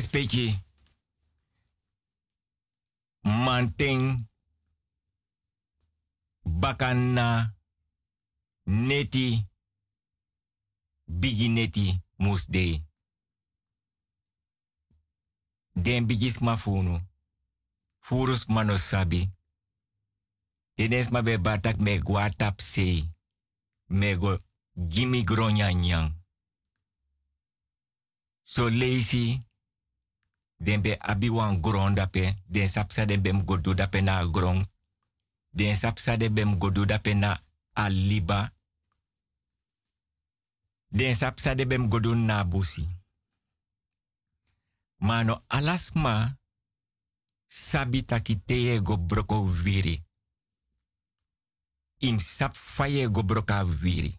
respecti. Manting. Bakana. Neti. Bigi neti. Musde. Den bigis mafunu. Furus manosabi. Tenes ma be batak me guatap. Me gimi. So. Den be abi wan gron dape. Den sapsa den bem godu dape na gron. Den sapsa den bem godu dape na aliba. Den sapsa den bem godu na busi. Mano alasma sabi taki teye go broko viri. Im sap faye go broka viri.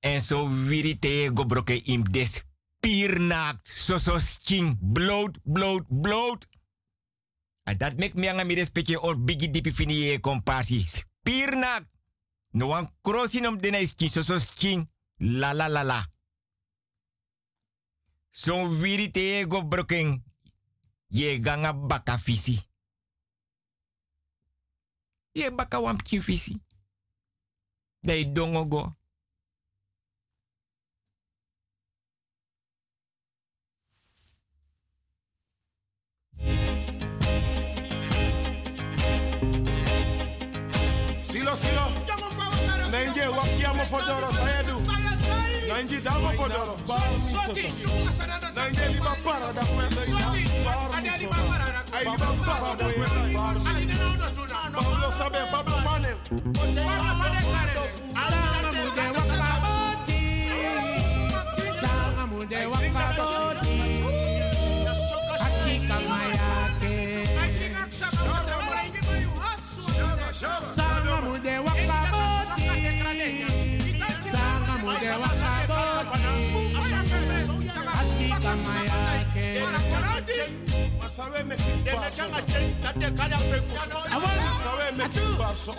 En so viri teye go broke im des piernaakt. So so sking bloot, bloot, bloot. En dat mek me anga mi respecte or bigi dipi fini ye kompasi. Piernaakt. No wan krosin om dene skin, so so sking. La la la la. So viri teye go broken ye ganga baka fisi. Ye baka wampki fisi. Dai dongo go. Wakiamo fodoro sayedu. Nange damo fodoro. Nange liba para da kwenda. Bar muso. Ay liba para da kwenda bar muso. Pablo sabe, Pablo sawe me keep. I want to me keep bars. I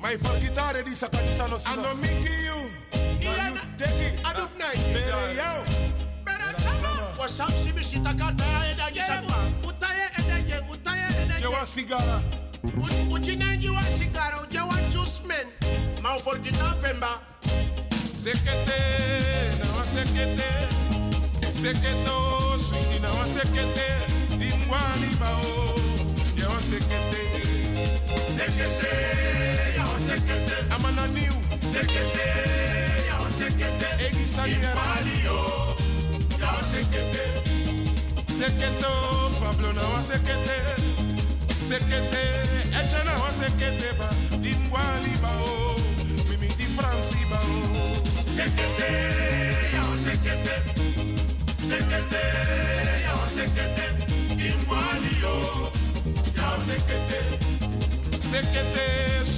my commando. My for guitar di sa kanisa no sila. Ano miki you. Na you take it. Bere yao. Jewa sigara. uchinenjiwa sigara ujawa chusmen mauforgita pemba Sekete, na wa sekete. Seketo, sweetie na wa sekete. Dimwani bao. Jewa sekete. Sekete, ya wa sekete. Amana niu. Sekete, ya wa sekete. Egi saliera. Ya wa sekete. Seketo, Pablo na wa sekete. Sekete, eche na wa sekete ba. Dimwani bao. Mimi di Franci bao. Sekete, ya wa sekete. Sekete, ya wa sekete. Dimwani yo. Ya wa sekete. Sekete, sweetie na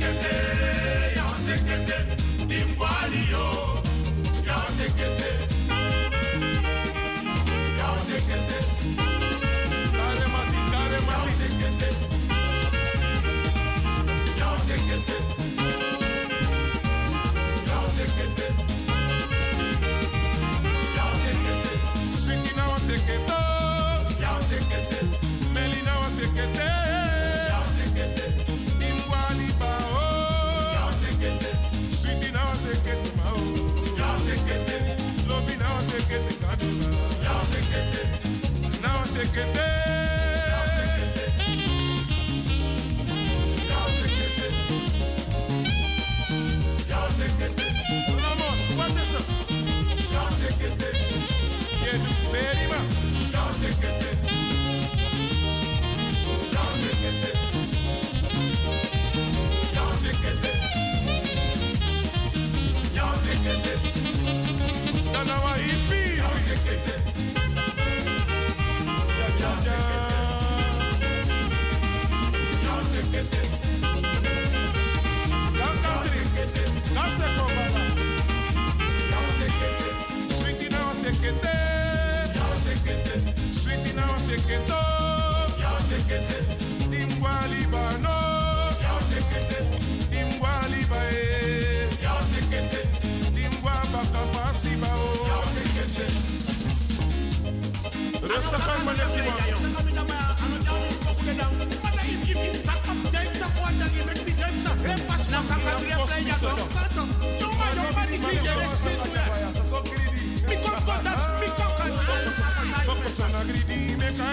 Sekete, ya sekete que te seketo, ya sekete, ya sekete, ya sekete, baka pasi bao, ya sekete. Resta kan mane siwa.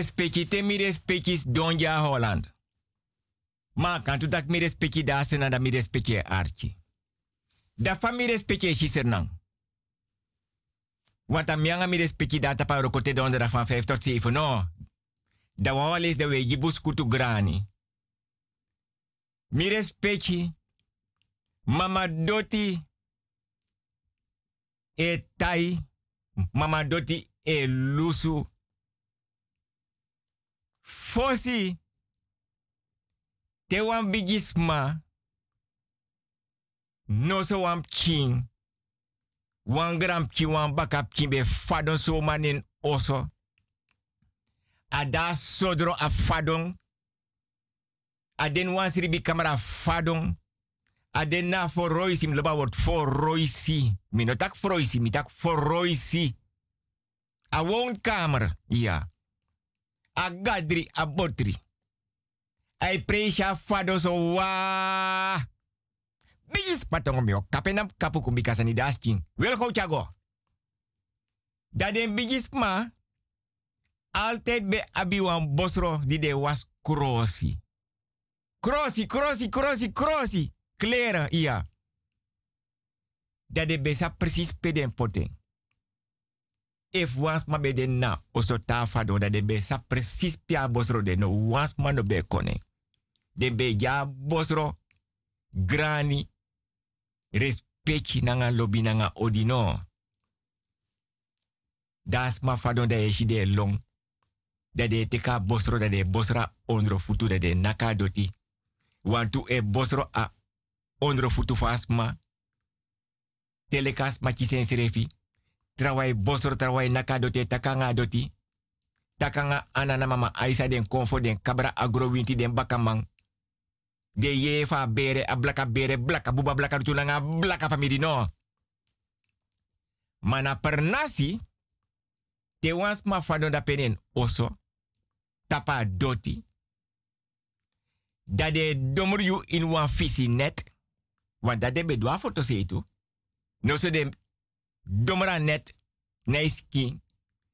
respecti te mi respecti Donja Holland. Maar kan dat mi respecti da sena da mi respecti archi. Da fa mi respecti sisernang. Want dan mianga mi respecti da tapa rokote donderdag van 5 tot 7. No. Da wa lees de we jibus kutu grani. Mi respecti. Mama doti. E tai. Mama doti e lusu. Fosi. Te wan bigisma. No so wan king. Wan gram ki wan bakap ki fadon so manin oso. Ada sodro a fadon. Aden wan sribi kamera fadon. Aden na for roisi, mi loba word for roisi. Mi no tak for roisi, mi tak for. A ja. A gadri, a botri. Ai fado so wa. Bijis patong mi o kapenam kapu kumbika sani dasking. Wel go chago. Da den bijis ma. Altijd be abi wan bosro di de was krosi. Krosi, krosi, krosi, krosi. Kleren, ja. Dat de besa precies peden poten. If wans ma be den na oso tafa do dat de besa precies pia bosro de no wans ma no be kone. De be ja bosro grani respecti nanga lobi nanga odino. Das ma fadon da eshi de long. Dat de teka bosro dat de bosra ondro futu dat de naka doti. Wantu e bosro a ondro futu fasma. Telekas ma kisen serefi. Trawai bosro trawai naka doti takanga doti. Takanga anana mama aisa den konfo den kabra agro winti den bakamang. De ye fa bere a blaka bere blaka buba blaka tulanga blaka famidi no. Mana per nasi. Te wans ma fado da penen oso. Tapa doti. Dat de domru in wan visi net. Want dat de bedwa foto se. No so de domra net. Naiski.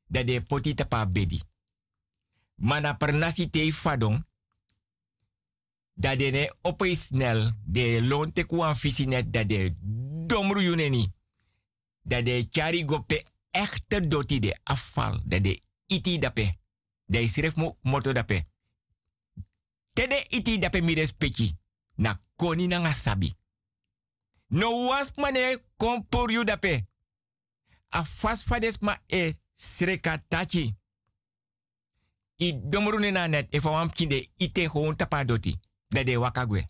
Dat de poti tapa bedi. Mana per nasi te fadon dat de ne snel de loon te kuan dat de domru yuneni. Dat de chari gope echte doti de afval. Dat de iti dape. Dat is schreef mo moto dape. Tede iti dape mi respecti. Na koni na nga sabi. No was mane kompor yu dape. A ma e sreka tachi. I domru ne na net. E fa wam kinde ite gewoon de wakagwe.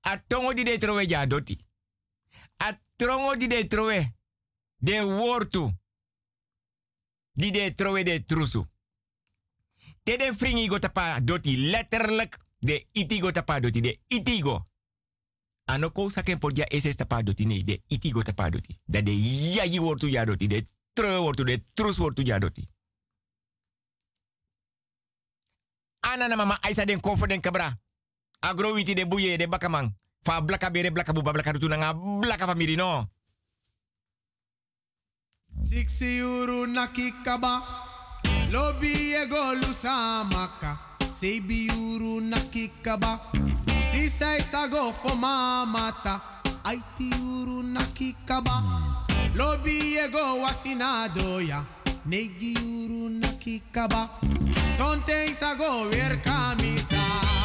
A tongo di de trowe ja doti. A di de trowe de wortu. Di de trowe de trusu. Te de fringi go tapa doti letterlijk de itigo tapa doti de itigo. Anoko saken podja ese tapa doti nee de itigo tapa doti. Da de yayi wortu ja doti de trowe wortu de trus wortu ja doti. Ana na mama aisa den konfo den kabra. Agro witi de buye de bakamang. Fa blaka bere blaka buba blaka rutu nanga blaka no. Siksi euro naki kaba. Lobby ego lusamaka. Sebi euro naki Sisa isago fo mamata. Aiti euro naki kaba. Lobby ego wasinado ya. Negi euro naki kaba. Sonte weer kamisa. So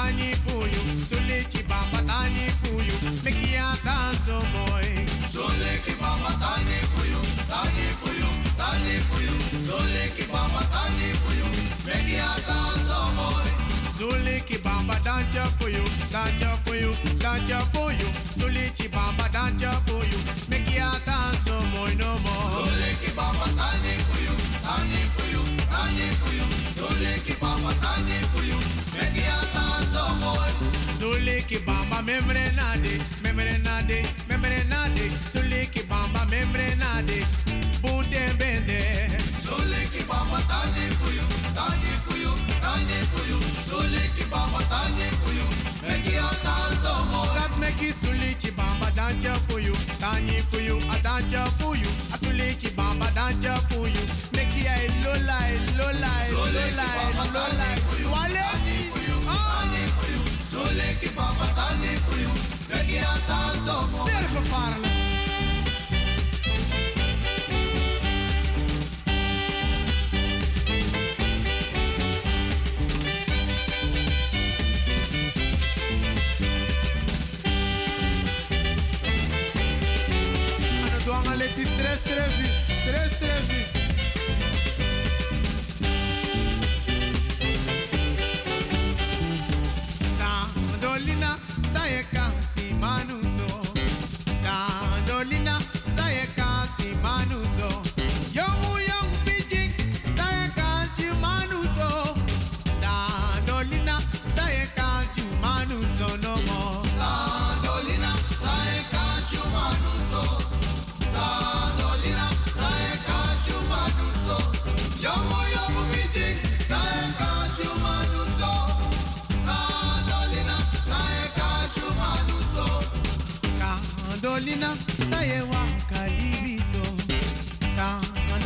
tani fuyu. Sulichi bamba tani fuyu. Make ya dance so moy. Soleki bamba tani fuyu, tani fuyu, tani fuyu. Soleki bamba tani fuyu. Make ya dance oh boy. Sulichi bamba danja fuyu, danja fuyu, danja fuyu. Sulichi bamba danja Suliki bamba membre nade, membre nade, membre nade. Suliki bamba membre nade. Bunte bende. Soleki bamba tani fuyu, tani fuyu, tani fuyu. Soleki bamba tani dance oh boy. That make it sulichi bamba danja you, tani for you, a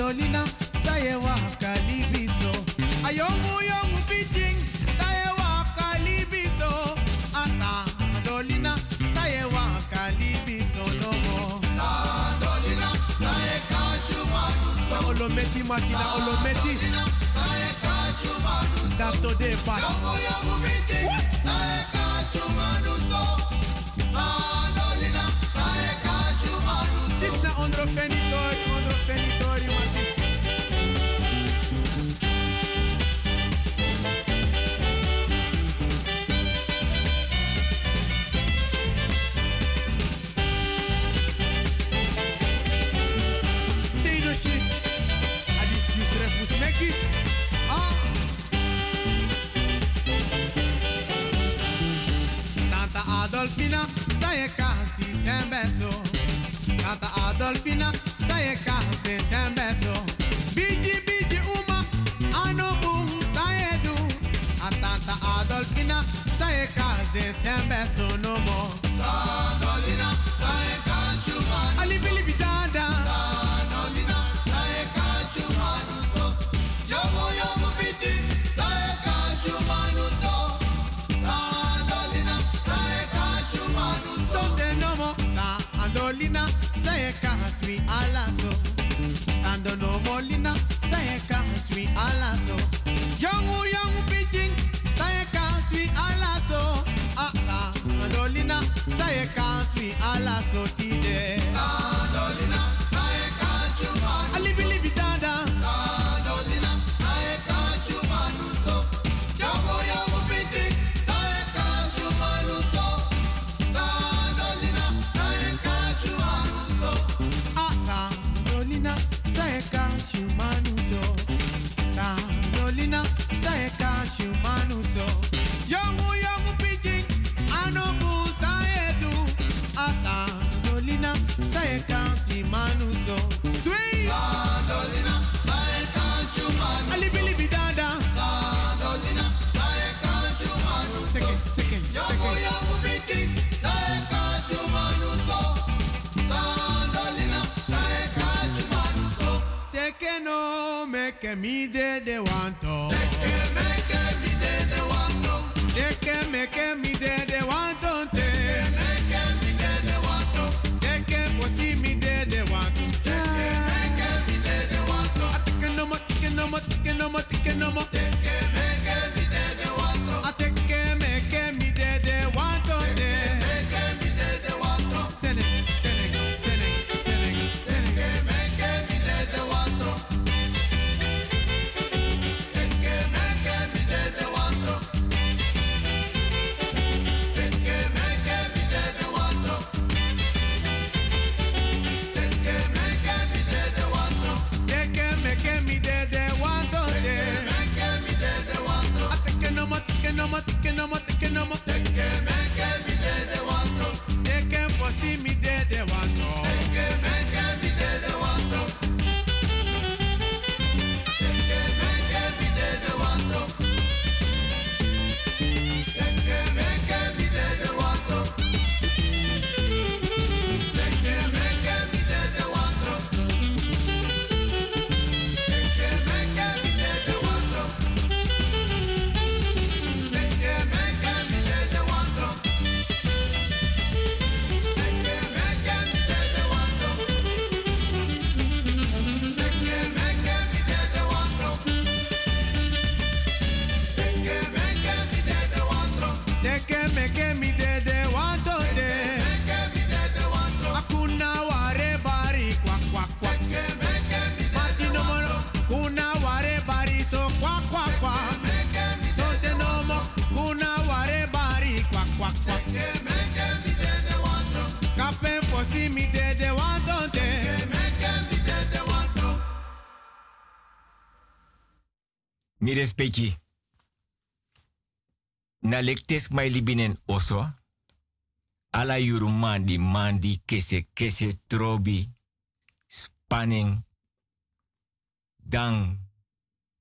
Sandolina sayewa kalibiso. Ayomu yomu piting sayewa kalibiso. Ah Sandolina sayewa kalibiso no more. Sandolina, saeka shumanuso. Olometi makina olometi. Saeka shumanuso. Dato de pat. Yomo yomo bijik, saeka shumanuso. Sandolina, saeka shumanuso. Sis na ondro fenitori, Tanta casi alaso. Young young pitching, sai casi alaso. Ah sa Andolina, sai casi alaso Mi respecti. Na lektes mai libinen oso. Ala yuru mandi mandi kese kese trobi. Spanning. Dan.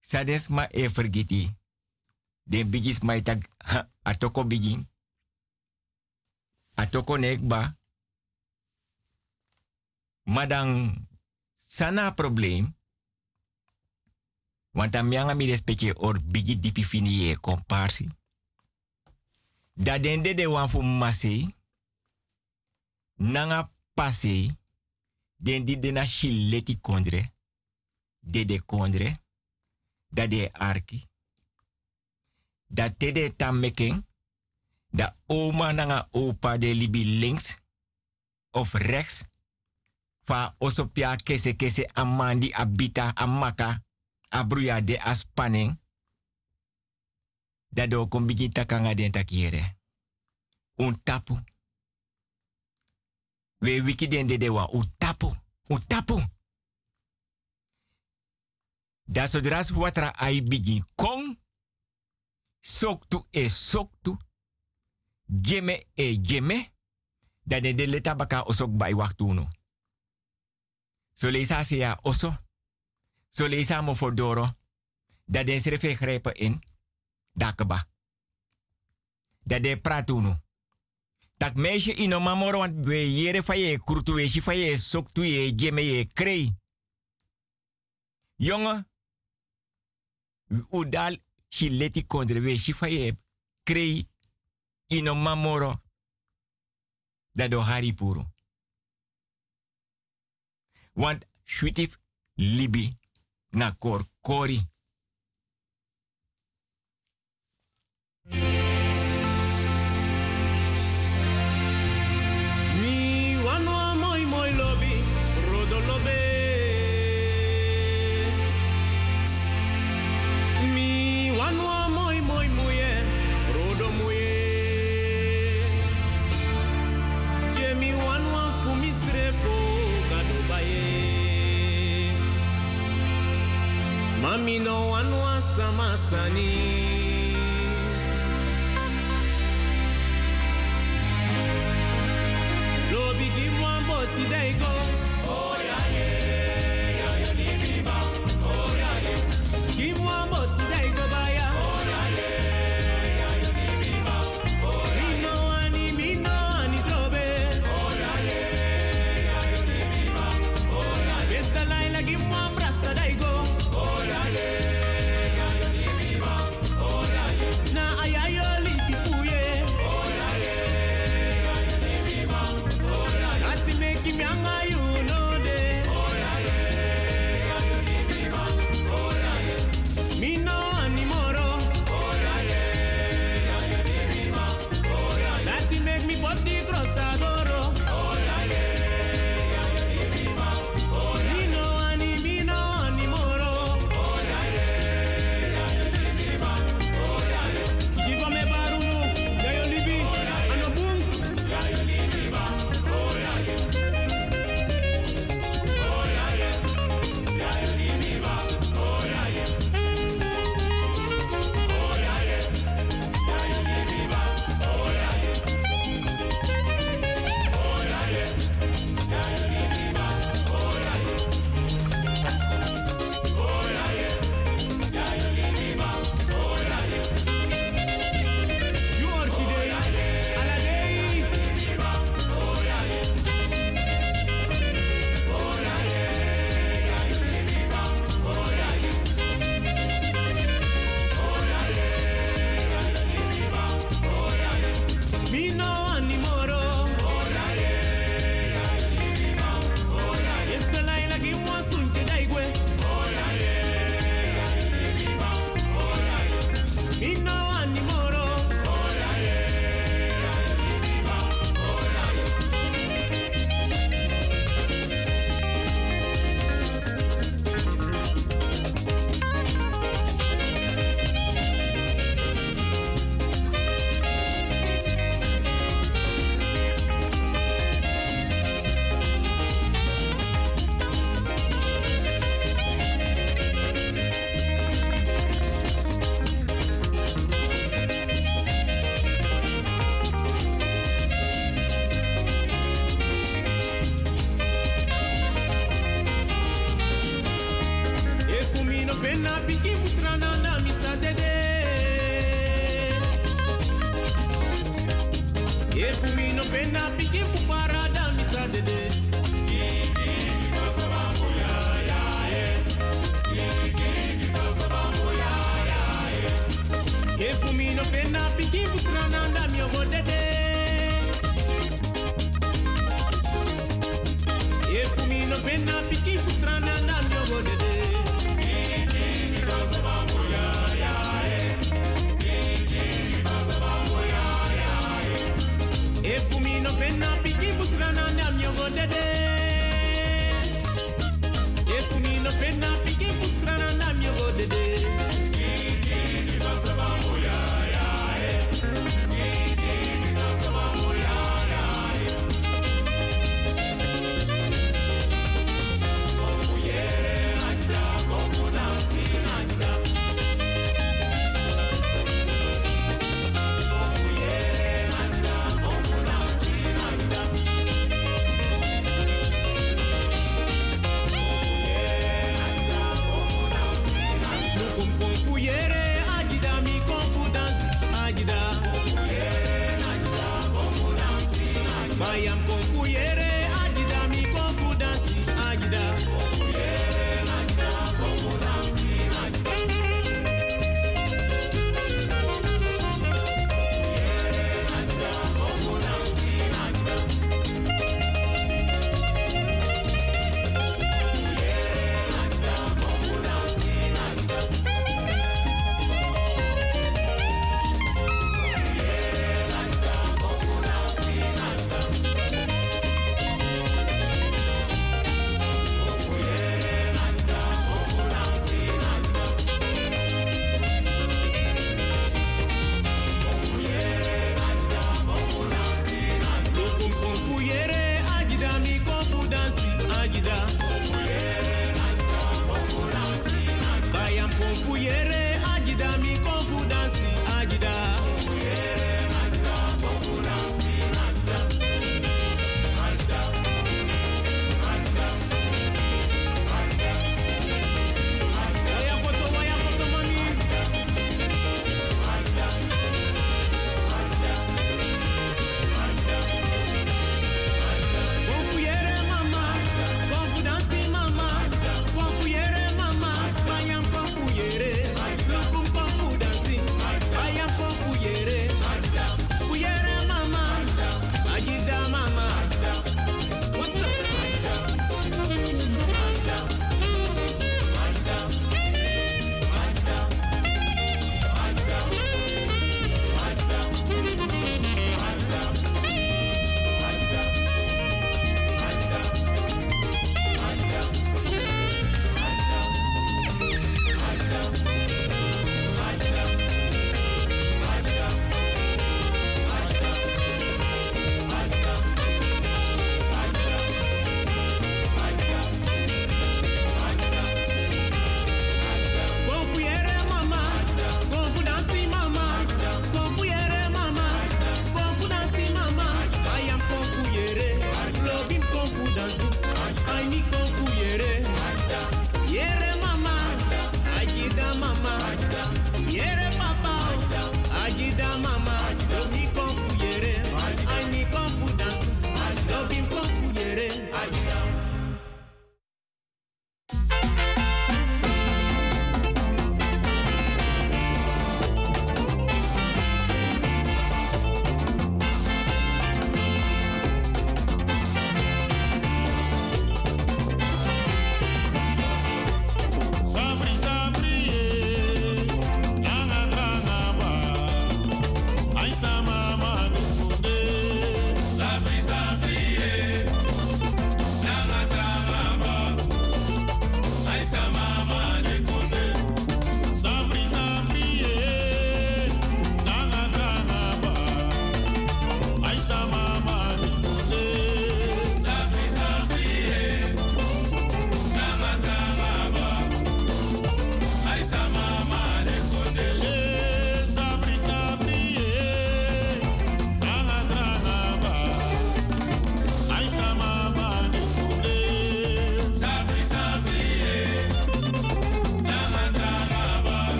Sades ma e vergiti. Den mai tag atoko bigin. Atoko nekba. Madang sana probleem. Want dan mianga mi respecte or bigi dipi fini ye komparsi. Da den de de wan fu masi. Nanga pase. Den di de na shileti kondre. De de kondre. Da de arki. Da te de tameken. Da oma nanga opa de libi links. Of rechts. Fa osopia kese kese amandi abita amaka abruya de aspaning. Dat do kon bigi takanga den takiere. Un tapu. We wiki den de de wa un tapu. Un tapu. Da watra ai bigi kong. Soktu e soktu. Geme e geme. Da den de leta baka osok bai waktuno. So leisa se ya oso. Zo for Doro. Dat is er grijpen in. Dakaba. Dat de pratuno. Tak meisje in een mamor, want we jere van je sok toe je geme kree. Jonge. Udal chileti kondreweesje van je kree in een mamoro. Dat do haripuru. Want schwitif libi na korkori. Mami no one wants a masani. Lobby give one go.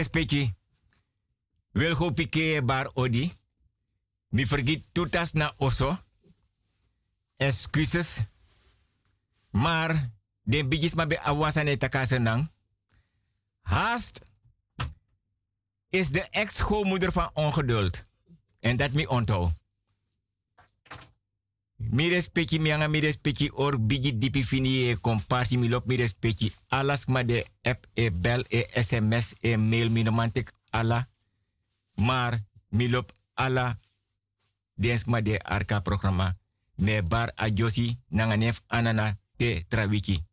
Respecti. Wil go pike bar odi. Mi vergiet tutas na oso. Excuses. Maar den bigis ma be awasane takasenang. Haast is de ex-schoonmoeder van ongeduld. En dat mi onto. Mi respecti mi anga mi respecti or bigi dipi fini e komparsi mi lop mi respecti alas ma de app e bel e sms e mail mi mantek ala. Maar mi lop ala dens ma de arka programma me bar a josi nanga nef anana te trawiki.